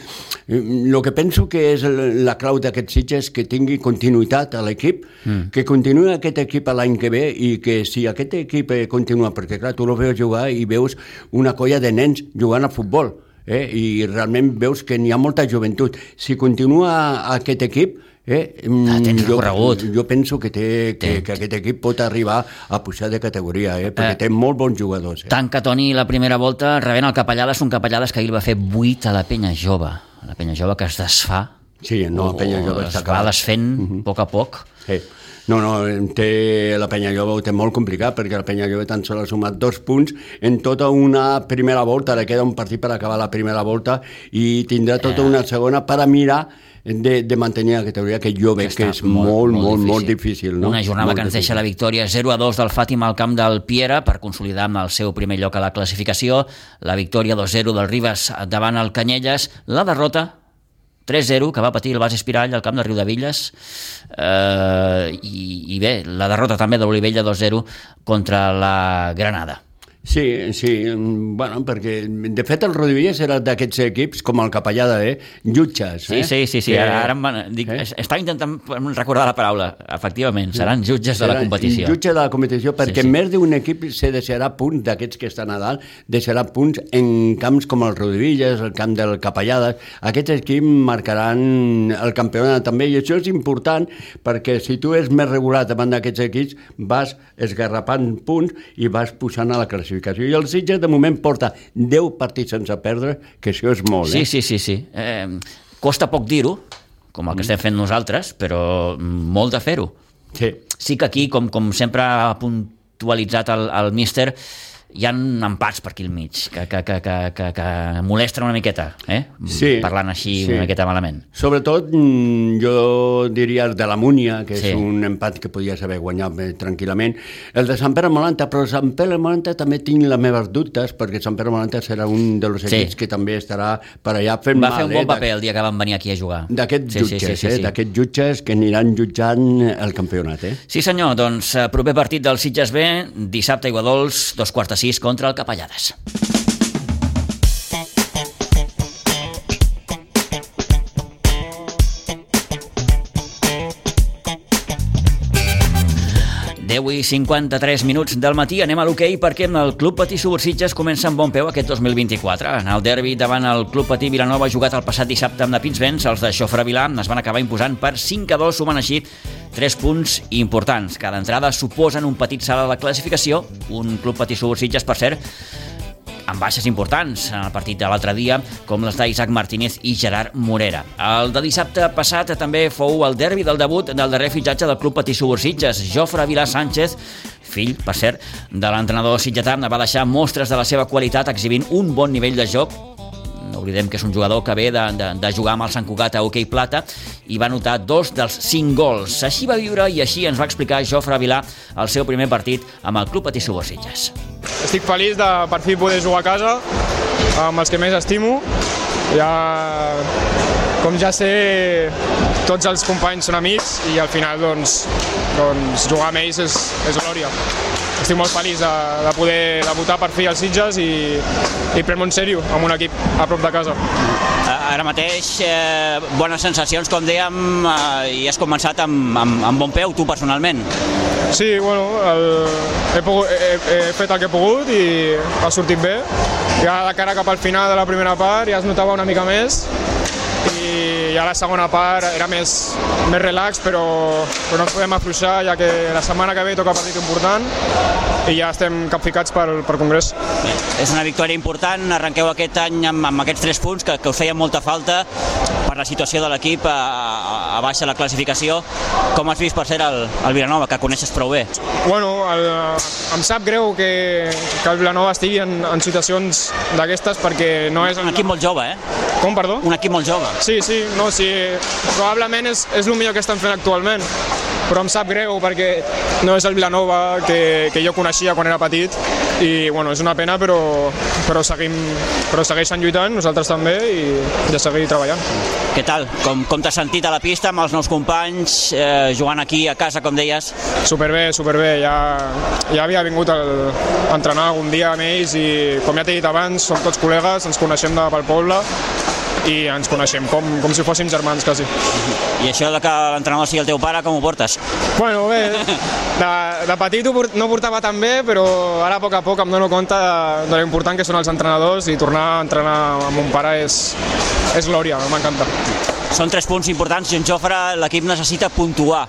mm, que penso que és la clau d'aquest Sitges és que tingui continuïtat a l'equip, mm. que continuï aquest equip l'any que ve i que si aquest equip eh, continua, perquè clar, tu el veus jugar i veus una colla de nens jugant a futbol, eh? i realment veus que n'hi ha molta joventut. Si continua aquest equip, Eh, ah, tens jo, recorregut. Jo penso que, té, que, que aquest equip pot arribar a pujar de categoria, eh, perquè eh, té molt bons jugadors. Eh. Tanca Toni la primera volta rebent el Capellades, un Capellades que ahir va fer 8 a la penya jove. La penya jove que es desfà. Sí, no, la penya jove està Es va desfent uh -huh. a poc a poc. Sí. No, no, té, la Penya Lloba ho té molt complicat perquè la Penya Lloba tan sol ha sumat dos punts en tota una primera volta, li queda un partit per acabar la primera volta i tindrà tota una segona per a mirar de, de mantenir la categoria que jo veig que, que és molt, molt, molt, molt difícil. No? Una jornada molt que ens deixa la victòria 0 a 2 del Fàtima al camp del Piera per consolidar amb el seu primer lloc a la classificació, la victòria 2-0 del Ribas davant el Canyelles, la derrota 3-0 que va patir el Bas Espirall al camp de Riudevilles eh, i, i bé, la derrota també de l'Olivella 2-0 contra la Granada. Sí, sí, mm, bueno, perquè de fet el Rodríguez era d'aquests equips com el Capellada, eh? Jutges, Sí, eh? sí, sí, sí. Que- Ara, ara em van, dic, eh? estava intentant recordar la paraula. Efectivament, seran jutges de la competició. Jutge de la competició, perquè sí. més d'un equip se deixarà punts d'aquests que estan a dalt, deixarà punts en camps com el Rodríguez, el camp del Capellades. Aquests equips marcaran el campionat també, i això és important perquè si tu és més regular davant d'aquests equips, vas esgarrapant punts i vas pujant a la classificació. I el Sitges, de moment, porta 10 partits sense perdre, que això és molt, Sí, eh? sí, sí. sí. Eh, costa poc dir-ho, com el que estem fent nosaltres, però molt de fer-ho. Sí. Sí que aquí, com, com sempre ha puntualitzat el, el míster, hi ha empats per aquí al mig, que, que, que, que, que, que molesten una miqueta, eh? Sí, parlant així sí. una miqueta malament. Sobretot, mm, jo diria el de la Múnia, que Sí. és un empat que podies haver guanyat eh, tranquil·lament. El de Sant Pere Molanta, però Sant Pere Molanta també tinc les meves dubtes, perquè Sant Pere Molanta serà un dels Sí. equips que també estarà per allà fent Va mal. fer un eh, bon paper el dia que van venir aquí a jugar. D'aquests Sí, sí, jutges, sí, sí, eh? sí. d'aquests jutges que aniran jutjant el campionat. Eh? Sí senyor, doncs eh, proper partit del Sitges B, dissabte a Iguadols, dos quarts de sis contra el Capellades. 10 i 53 minuts del matí anem a l'hoquei perquè el Club Patí Subursitges comença amb bon peu aquest 2024. En el derbi davant el Club Patí Vilanova jugat el passat dissabte amb de Pinsbens, els de Xofre Vilà es van acabar imposant per 5 a 2, sumant així 3 punts importants. Cada entrada suposen un petit salt a la classificació, un Club Patí Subursitges, per cert, amb baixes importants en el partit de l'altre dia, com les d'Isaac Martínez i Gerard Morera. El de dissabte passat també fou el derbi del debut del darrer fitxatge del Club Patí Subursitges, Jofre Vilà Sánchez, fill, per cert, de l'entrenador sitgetà, va deixar mostres de la seva qualitat exhibint un bon nivell de joc no oblidem que és un jugador que ve de, de, de jugar amb el Sant Cugat a Hockey Plata i va anotar dos dels cinc gols. Així va viure i així ens va explicar Jofre Vilà el seu primer partit amb el Club Patí Subursitges. Estic feliç de per fi poder jugar a casa amb els que més estimo. Ja, com ja sé, tots els companys són amics i al final doncs, doncs jugar amb ells és, és glòria. Estic molt feliç de, de poder debutar per fi als Sitges i, i prendre-m'ho en sèrio amb un equip a prop de casa. Ara mateix, eh, bones sensacions, com dèiem, eh, i has començat amb, amb, amb bon peu, tu personalment. Sí, bueno, el, he, pogut, he, he fet el que he pogut i ha sortit bé. Ja de cara cap al final de la primera part ja es notava una mica més i ja la segona part era més, més relax, però, però no ens podem afluixar ja que la setmana que ve toca partit important i ja estem capficats per, per Congrés. És una victòria important, arrenqueu aquest any amb, amb aquests tres punts que, que us feien molta falta per la situació de l'equip a, a, a baixa la classificació. Com has vist, per ser el, el Vilanova, que coneixes prou bé? Bueno, el, em sap greu que, que el Vilanova estigui en, en situacions d'aquestes perquè no és... Un equip molt jove, eh? Com, perdó? Un equip molt jove. Sí, sí, no, sí, probablement és, és el millor que estan fent actualment, però em sap greu perquè no és el Vilanova que, que jo coneixia quan era petit i bueno, és una pena però, però, seguim, però segueixen lluitant, nosaltres també i de seguir treballant. Què tal? Com, com t'has sentit a la pista amb els nous companys, eh, jugant aquí a casa, com deies? Superbé, superbé, ja, ja havia vingut el, a entrenar algun dia amb ells i com ja t'he dit abans, som tots col·legues, ens coneixem de pel poble i ens coneixem com, com si fóssim germans quasi. I això de que l'entrenador sigui el teu pare, com ho portes? Bueno, bé, de, de petit no portava tan bé, però ara a poc a poc em dono compte de, de l'important que són els entrenadors i tornar a entrenar amb mon pare és, és glòria, m'encanta. Són tres punts importants i en Jofre l'equip necessita puntuar,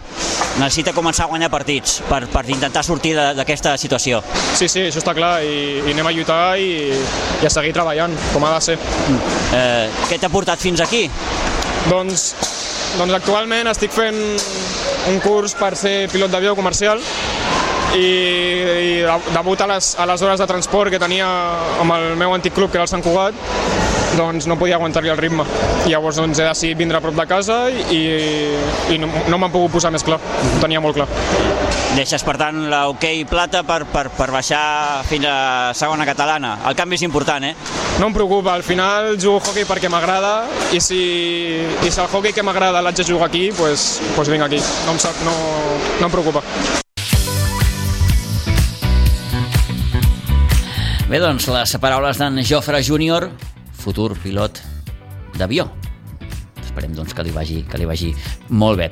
necessita començar a guanyar partits per, per intentar sortir d'aquesta situació. Sí, sí, això està clar, i, i anem a lluitar i, i a seguir treballant, com ha de ser. Eh, què t'ha portat fins aquí? Doncs, doncs actualment estic fent un curs per ser pilot d'avió comercial i, i debut a les, a les hores de transport que tenia amb el meu antic club, que era el Sant Cugat, doncs no podia aguantar-li el ritme. I llavors doncs, he decidit vindre a prop de casa i, i no, no m'han pogut posar més clar, ho tenia molt clar. Deixes, per tant, l'hoquei plata per, per, per baixar fins a segona catalana. El canvi és important, eh? No em preocupa, al final jugo hockey perquè m'agrada i si, i si el hockey que m'agrada l'haig de jugar aquí, doncs pues, pues vinc aquí, no em, sap, no, no em preocupa. Bé, doncs, les paraules d'en Jofre Júnior, futur pilot d'avió. Esperem doncs, que li vagi, que li vagi molt bé.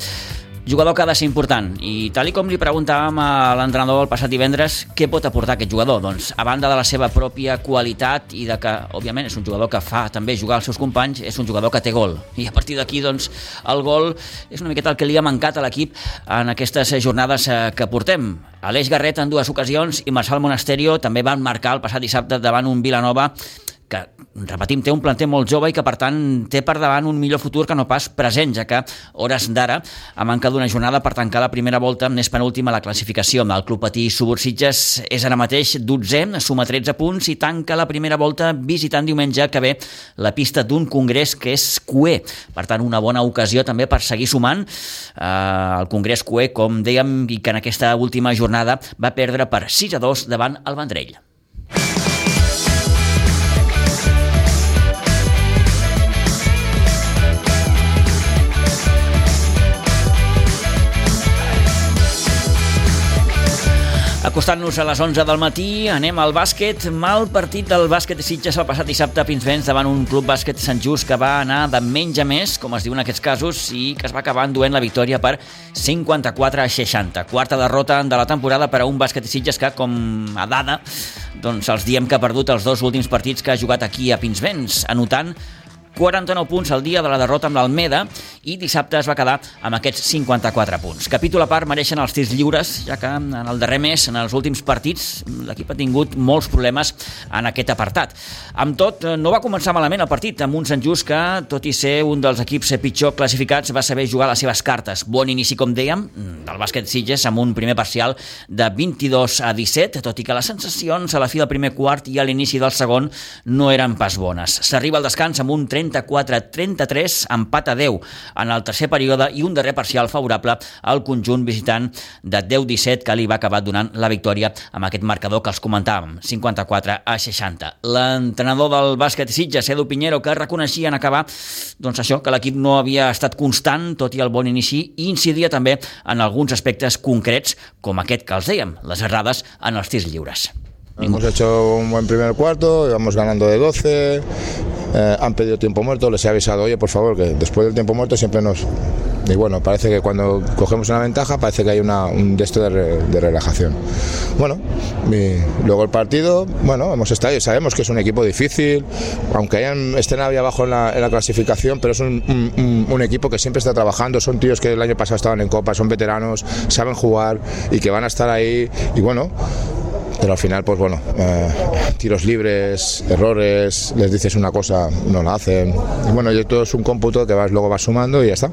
Jugador que ha de ser important i tal i com li preguntàvem a l'entrenador el passat divendres què pot aportar aquest jugador? Doncs a banda de la seva pròpia qualitat i de que òbviament és un jugador que fa també jugar als seus companys és un jugador que té gol. I a partir d'aquí doncs el gol és una miqueta el que li ha mancat a l'equip en aquestes jornades eh, que portem. Aleix Garret en dues ocasions i Marçal Monasterio també van marcar el passat dissabte davant un Vilanova que, repetim, té un planter molt jove i que, per tant, té per davant un millor futur que no pas present, ja que, hores d'ara, a manca d'una jornada per tancar la primera volta, n'és penúltima la classificació. El Club Patí Subursitges és ara mateix 12, suma 13 punts i tanca la primera volta visitant diumenge que ve la pista d'un congrés que és QE. Per tant, una bona ocasió també per seguir sumant eh, el congrés QE, com dèiem, i que en aquesta última jornada va perdre per 6 a 2 davant el Vendrell. Acostant-nos a les 11 del matí, anem al bàsquet. Mal partit del bàsquet de Sitges el passat dissabte a Pinsbens davant un club bàsquet Sant Just que va anar de menys a més, com es diu en aquests casos, i que es va acabar enduent la victòria per 54 a 60. Quarta derrota de la temporada per a un bàsquet de Sitges que, com a dada, doncs els diem que ha perdut els dos últims partits que ha jugat aquí a Pinsbens, anotant 49 punts al dia de la derrota amb l'Almeda i dissabte es va quedar amb aquests 54 punts. Capítol a part mereixen els tirs lliures, ja que en el darrer mes, en els últims partits, l'equip ha tingut molts problemes en aquest apartat. Amb tot, no va començar malament el partit, amb un Sant Just que, tot i ser un dels equips pitjor classificats, va saber jugar les seves cartes. Bon inici, com dèiem, del bàsquet Sitges amb un primer parcial de 22 a 17, tot i que les sensacions a la fi del primer quart i a l'inici del segon no eren pas bones. S'arriba al descans amb un 30 34-33, empat a 10 en el tercer període i un darrer parcial favorable al conjunt visitant de 10-17 que li va acabar donant la victòria amb aquest marcador que els comentàvem, 54 a 60. L'entrenador del bàsquet Sitges, Edu Pinheiro, que reconeixia en acabar doncs això, que l'equip no havia estat constant, tot i el bon inici, i incidia també en alguns aspectes concrets, com aquest que els dèiem, les errades en els tirs lliures. Hemos hecho un buen primer cuarto, íbamos ganando de 12, eh, han pedido tiempo muerto, les he avisado, oye, por favor, que después del tiempo muerto siempre nos... Y bueno, parece que cuando cogemos una ventaja parece que hay una, un gesto de, re, de relajación. Bueno, y luego el partido, bueno, hemos estado y sabemos que es un equipo difícil, aunque hayan, estén ahí abajo en la, en la clasificación, pero es un, un, un, equipo que siempre está trabajando, son tíos que el año pasado estaban en Copa, son veteranos, saben jugar y que van a estar ahí y bueno, pero al final, pues bueno, eh, tiros libres, errores, les dices una cosa, no la hacen. Y bueno, y todo es un cómputo que vas, luego vas sumando y ya está.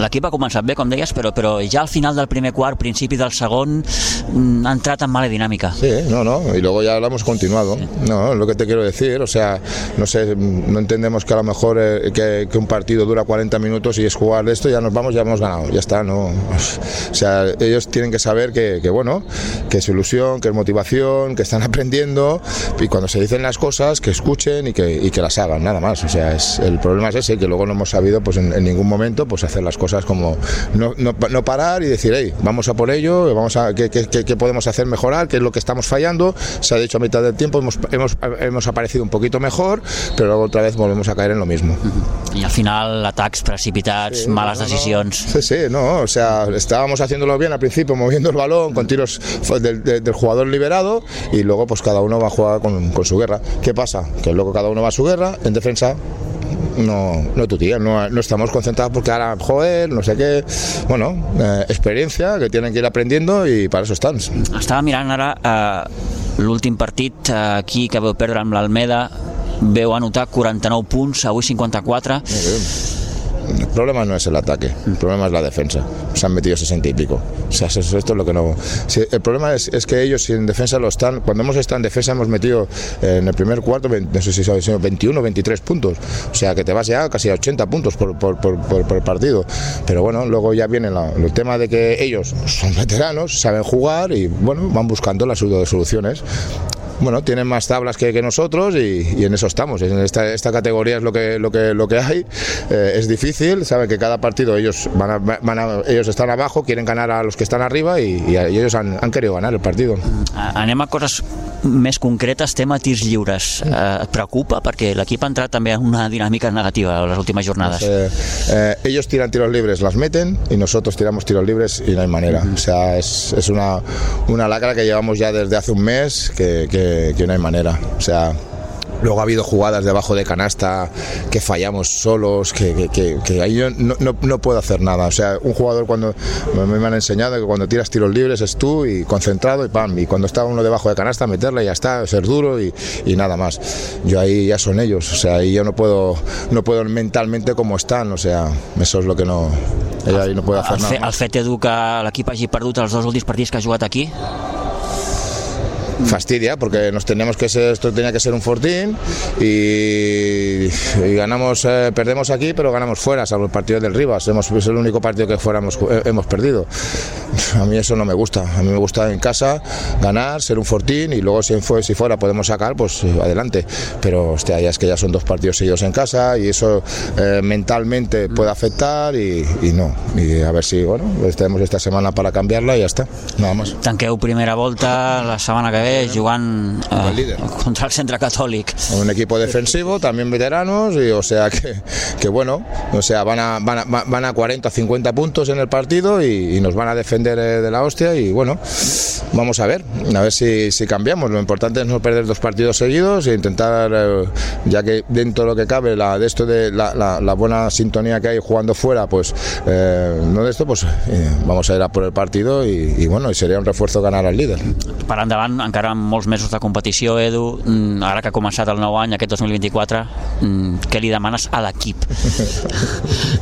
L'equip ha començat bé, com deies, però, però ja al final del primer quart, principi del segon, mm, ha entrat en mala dinámica. Sí, no, no, y luego ya lo hemos continuado. Sí. No, lo que te quiero decir, o sea, no sé, no entendemos que a lo mejor eh, que, que, un partido dura 40 minutos y es jugar de esto, ya nos vamos, ya hemos ganado, ya está, no. O sea, ellos tienen que saber que, que bueno, que es ilusión, que es motivación, que están aprendiendo y cuando se dicen las cosas, que escuchen y que, y que las hagan, nada más. O sea, es, el problema es ese, que luego no hemos sabido pues en, en ningún momento pues hacer las cosas como no, no, no, parar y decir, hey, vamos a por ello, vamos a qué, qué, qué, podemos hacer mejorar, qué es lo que estamos fallando. Se ha dicho a mitad del tiempo, hemos, hemos, hemos aparecido un poquito mejor, pero luego otra vez volvemos a caer en lo mismo. Y al final, atacs precipitats, sí, malas no, decisions. Sí, sí, no, o sea, estábamos haciéndolo bien al principio, moviendo el balón con tiros del, del, del jugador liberado y luego pues cada uno va a jugar con, con su guerra. ¿Qué pasa? Que luego cada uno va a su guerra, en defensa no, no tu tía, no, no, estamos concentrados porque ahora, joder, no sé qué. Bueno, eh, experiencia que tienen que ir aprendiendo i per això estan. Estava mirant ara eh, l'últim partit eh, aquí que veu perdre amb l'Almeda, veu anotar 49 punts, avui 54. El problema no es el ataque, el problema es la defensa. Se han metido 60 y pico. O sea, esto es lo que no. El problema es, es, que ellos, si en defensa lo están, cuando hemos estado en defensa, hemos metido en el primer cuarto, no sé si sabes, 21 23 puntos. O sea, que te vas ya casi a 80 puntos por, por, por, por partido. Pero bueno, luego ya viene la, el tema de que ellos son veteranos, saben jugar y bueno, van buscando las soluciones bueno, tienen más tablas que, que nosotros y, y, en eso estamos. En esta, esta, categoría es lo que, lo que, lo que hay. Eh, es difícil fácil, saben que cada partido ellos van a, van a- ellos están abajo, quieren ganar a los que están arriba y, y ellos han, han querido ganar el partido. Anem a coses més concretes, tema tirs lliures. Eh, et preocupa? Perquè l'equip ha entrat també en una dinàmica negativa a les últimes jornades. Eh, eh, ellos tiran tiros libres, las meten y nosotros tiramos tiros libres y no hay manera. O sea, es, es una, una lacra que llevamos ya desde hace un mes que, que- que no hay manera. O sea, Luego ha habido jugadas debajo de canasta que fallamos solos, que, que- que- que ahí yo no, no- no puedo hacer nada. O sea, un jugador cuando me, me han enseñado que cuando tiras tiros libres es tú y concentrado y pam. Y cuando está uno debajo de canasta, meterle y ya está, ser duro y, y nada más. Yo ahí ya son ellos. O sea, ahí yo no puedo, no puedo mentalmente como están. O sea, eso es lo que no. Yo ahí no puedo hacer El, nada. fe, el fet, Edu, que l'equip hagi perdut els dos últims partits que ha jugat aquí, fastidia porque nos teníamos que ser, esto tenía que ser un fortín y, ganamos, eh, perdemos aquí pero ganamos fuera, salvo el partido del Rivas, hemos, es el único partido que fuera hemos, eh, hemos perdido. A mí eso no me gusta, a mí me gusta en casa ganar, ser un fortín y luego si, fue, si fuera podemos sacar, pues eh, adelante. Pero hostia, ya es que ya son dos partidos seguidos en casa y eso mentalmente puede afectar y, no. Y a ver si, bueno, pues tenemos esta semana para cambiarla y ya está, nada más. primera volta la setmana que ve jugant eh, contra el centre catòlic. un equipo defensivo, también veteranos, y o sea que, que bueno, o sea, van a, van, a, van a 40 o 50 puntos en el partido y, y nos van a defender eh, de la hostia y bueno, vamos a ver, a ver si, si cambiamos. Lo importante es no perder dos partidos seguidos e intentar, eh, ya que dentro de lo que cabe, la, de esto de la, la- la buena sintonía que hay jugando fuera, pues eh, no de esto, pues vamos a ir a por el partido y, y bueno, y sería un refuerzo ganar al líder. Per endavant, encara amb molts mesos de competició, Edu, mm, ara que ha començat el nou any, aquest 2024, mm, què li demanes a l'equip?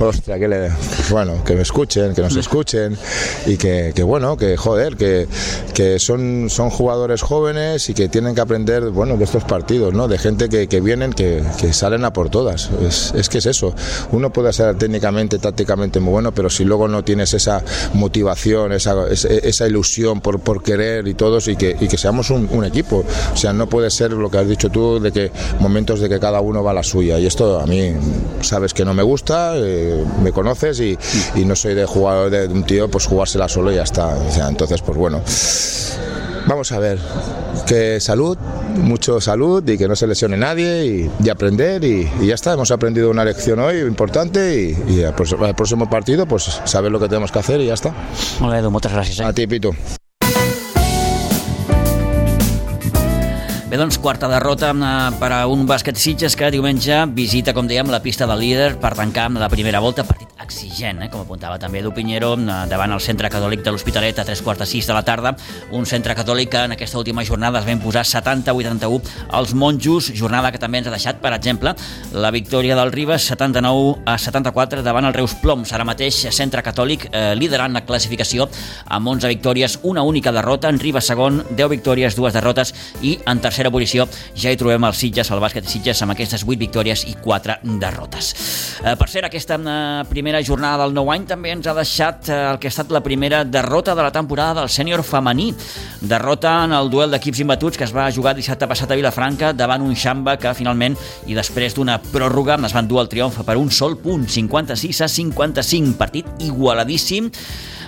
Ostras, que le, bueno, que me escuchen, que nos escuchen y que, que bueno, que joder, que, que son, son jugadores jóvenes y que tienen que aprender, bueno, de estos partidos, ¿no? De gente que, que vienen, que, que salen a por todas. Es, es que es eso. Uno puede ser técnicamente, tácticamente muy bueno, pero si luego no tienes esa motivación, esa, esa, esa ilusión por, por querer y todos y que, y que seamos un, un equipo. O sea, no puede ser lo que has dicho tú de que momentos de que cada uno va a la suya. Y esto a mí sabes que no me gusta, eh, me conoces y, y no soy de jugador de un tío pues jugársela solo y ya está. O sea, entonces, pues bueno. Vamos a ver, que salud, mucho salud y que no se lesione nadie y, y aprender y, y ya está, hemos aprendido una lección hoy importante y, y al próximo partido pues saber lo que tenemos que hacer y ya está. Moltes gràcies. Eh? A ti, Pitu. Doncs, quarta derrota eh, per a un bàsquet Sitges que diumenge visita, com dèiem, la pista del líder per tancar amb la primera volta, partit exigent, eh, com apuntava també Edu Pinheiro, eh, davant el centre catòlic de l'Hospitalet a tres quarts de sis de la tarda, un centre catòlic que en aquesta última jornada es va imposar 70-81 als monjos, jornada que també ens ha deixat, per exemple, la victòria del Ribes 79 a 74 davant el Reus Ploms, ara mateix centre catòlic eh, liderant la classificació amb 11 victòries, una única derrota, en Ribes segon, 10 victòries, dues derrotes i en tercera posició ja hi trobem el Sitges, el bàsquet Sitges amb aquestes 8 victòries i 4 derrotes. Eh, per cert, aquesta eh, primera jornada del nou any també ens ha deixat eh, el que ha estat la primera derrota de la temporada del sènior femení. Derrota en el duel d'equips imbatuts que es va jugar dissabte passat a Vilafranca davant un Xamba que finalment i després d'una pròrroga es van dur el triomf per un sol punt, 56 a 55, partit igualadíssim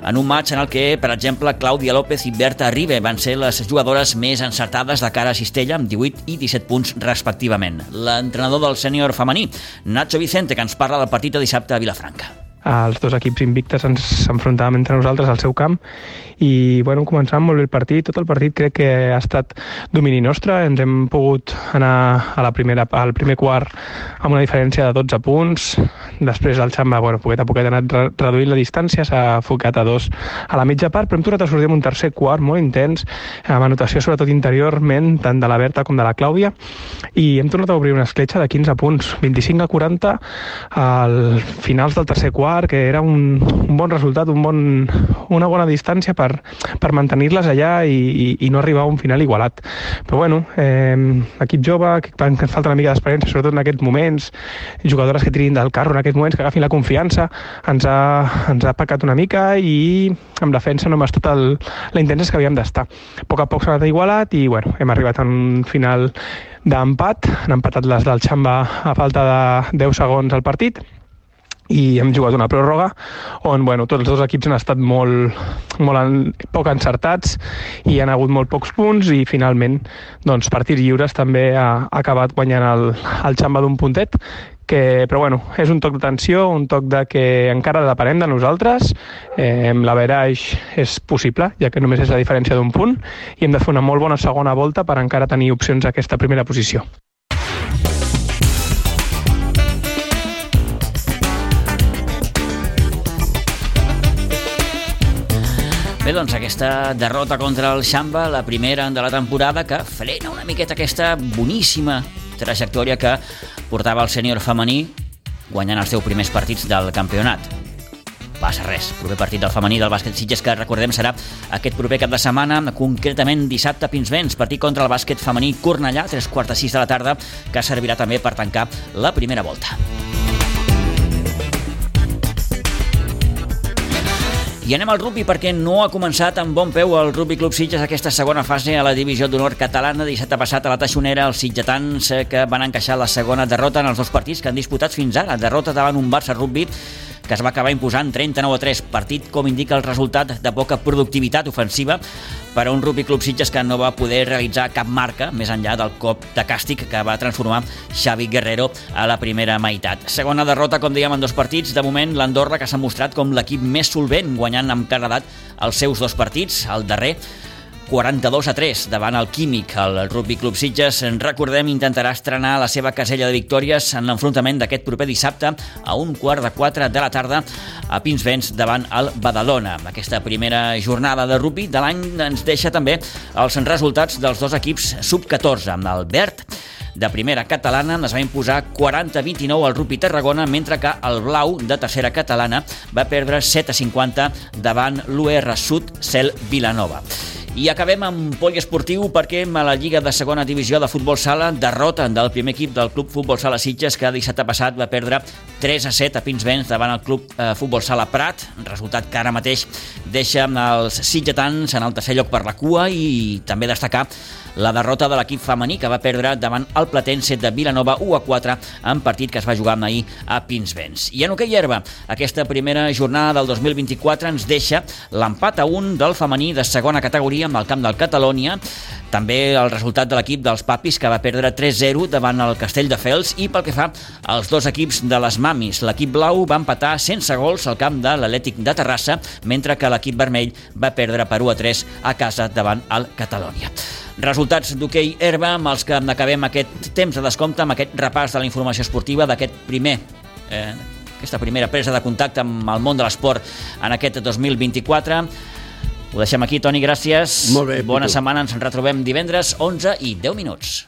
en un match en el que, per exemple, Clàudia López i Berta Ribe van ser les jugadores més encertades de cara a Cistella amb 18 i 17 punts respectivament. L'entrenador del sènior femení, Nacho Vicente, que ens parla del partit de dissabte a Vilafranca. Els dos equips invictes ens enfrontàvem entre nosaltres al seu camp. I bueno, començàvem molt bé el partit, tot el partit crec que ha estat domini nostre, ens hem pogut anar a la primera, al primer quart amb una diferència de 12 punts, després el Xamba, bueno, poquet a poquet ha anat re reduint la distància, s'ha focat a dos a la mitja part, però hem tornat a sortir amb un tercer quart molt intens, amb anotació sobretot interiorment, tant de la Berta com de la Clàudia, i hem tornat a obrir una escletxa de 15 punts, 25 a 40 al finals del tercer quart, bar, que era un, un bon resultat, un bon, una bona distància per, per mantenir-les allà i, i, i no arribar a un final igualat. Però bueno, eh, equip jove, que, que ens falta una mica d'experiència, sobretot en aquests moments, jugadores que tirin del carro en aquests moments, que agafin la confiança, ens ha, ens ha pecat una mica i amb defensa no hem estat el, la intensa que havíem d'estar. A poc a poc s'ha anat igualat i bueno, hem arribat a un final d'empat, han empatat les del Xamba a falta de 10 segons al partit i hem jugat una pròrroga on bueno, tots els dos equips han estat molt, molt en, poc encertats i han hagut molt pocs punts i finalment doncs, partits lliures també ha, ha acabat guanyant el, el Xamba d'un puntet que, però bueno, és un toc d'atenció, un toc de que encara depenem de nosaltres, eh, la veraix és possible, ja que només és la diferència d'un punt, i hem de fer una molt bona segona volta per encara tenir opcions a aquesta primera posició. Bé, doncs aquesta derrota contra el Xamba, la primera de la temporada, que frena una miqueta aquesta boníssima trajectòria que portava el sènior femení guanyant els 10 primers partits del campionat. Passa res, proper partit del femení del bàsquet Sitges que recordem serà aquest proper cap de setmana, concretament dissabte a Pinsbens, partit contra el bàsquet femení Cornellà, 3 quarts de 6 de la tarda, que servirà també per tancar la primera volta. I anem al rugby perquè no ha començat amb bon peu el Rugby Club Sitges aquesta segona fase a la divisió d'honor catalana. Dissabte passat a la Taixonera els sitgetans eh, que van encaixar la segona derrota en els dos partits que han disputat fins ara. Derrota davant un Barça Rugby que es va acabar imposant 39 a 3, partit com indica el resultat de poca productivitat ofensiva per a un Rugby Club Sitges que no va poder realitzar cap marca més enllà del cop de càstig que va transformar Xavi Guerrero a la primera meitat. Segona derrota, com dèiem, en dos partits. De moment, l'Andorra, que s'ha mostrat com l'equip més solvent, guanyant amb claredat els seus dos partits. El darrer 42 a 3 davant el Químic. El Rugby Club Sitges, recordem, intentarà estrenar la seva casella de victòries en l'enfrontament d'aquest proper dissabte a un quart de 4 de la tarda a Pinsbens davant el Badalona. Aquesta primera jornada de rugby de l'any ens deixa també els resultats dels dos equips sub-14 amb el Verd de primera catalana es va imposar 40-29 al Rugby Tarragona, mentre que el Blau, de tercera catalana, va perdre 7-50 davant l'UR Sud Cel Vilanova. I acabem amb poliesportiu perquè a la Lliga de segona divisió de futbol sala derrota del primer equip del Club Futbol Sala Sitges que dissabte passat va perdre 3 a 7 a Pinsbens davant el Club eh, Futbol Sala Prat, resultat que ara mateix deixa els sitgetans en el tercer lloc per la cua i també destacar la derrota de l'equip femení que va perdre davant el Platense de Vilanova 1 a 4 en partit que es va jugar ahir a Pinsbens. I en hoquei herba, aquesta primera jornada del 2024 ens deixa l'empat a 1 del femení de segona categoria amb el camp del Catalònia, també el resultat de l'equip dels Papis, que va perdre 3-0 davant el Castell de Fels, i pel que fa als dos equips de les Mamis, l'equip blau va empatar sense gols al camp de l'Atlètic de Terrassa, mentre que l'equip vermell va perdre per 1-3 a casa davant el Catalònia. Resultats d'hoquei herba amb els que acabem aquest temps de descompte, amb aquest repàs de la informació esportiva d'aquest primer eh, aquesta primera presa de contacte amb el món de l'esport en aquest 2024. Ho deixem aquí, Toni, gràcies. Molt bé. Bona setmana, ens retrobem divendres, 11 i 10 minuts.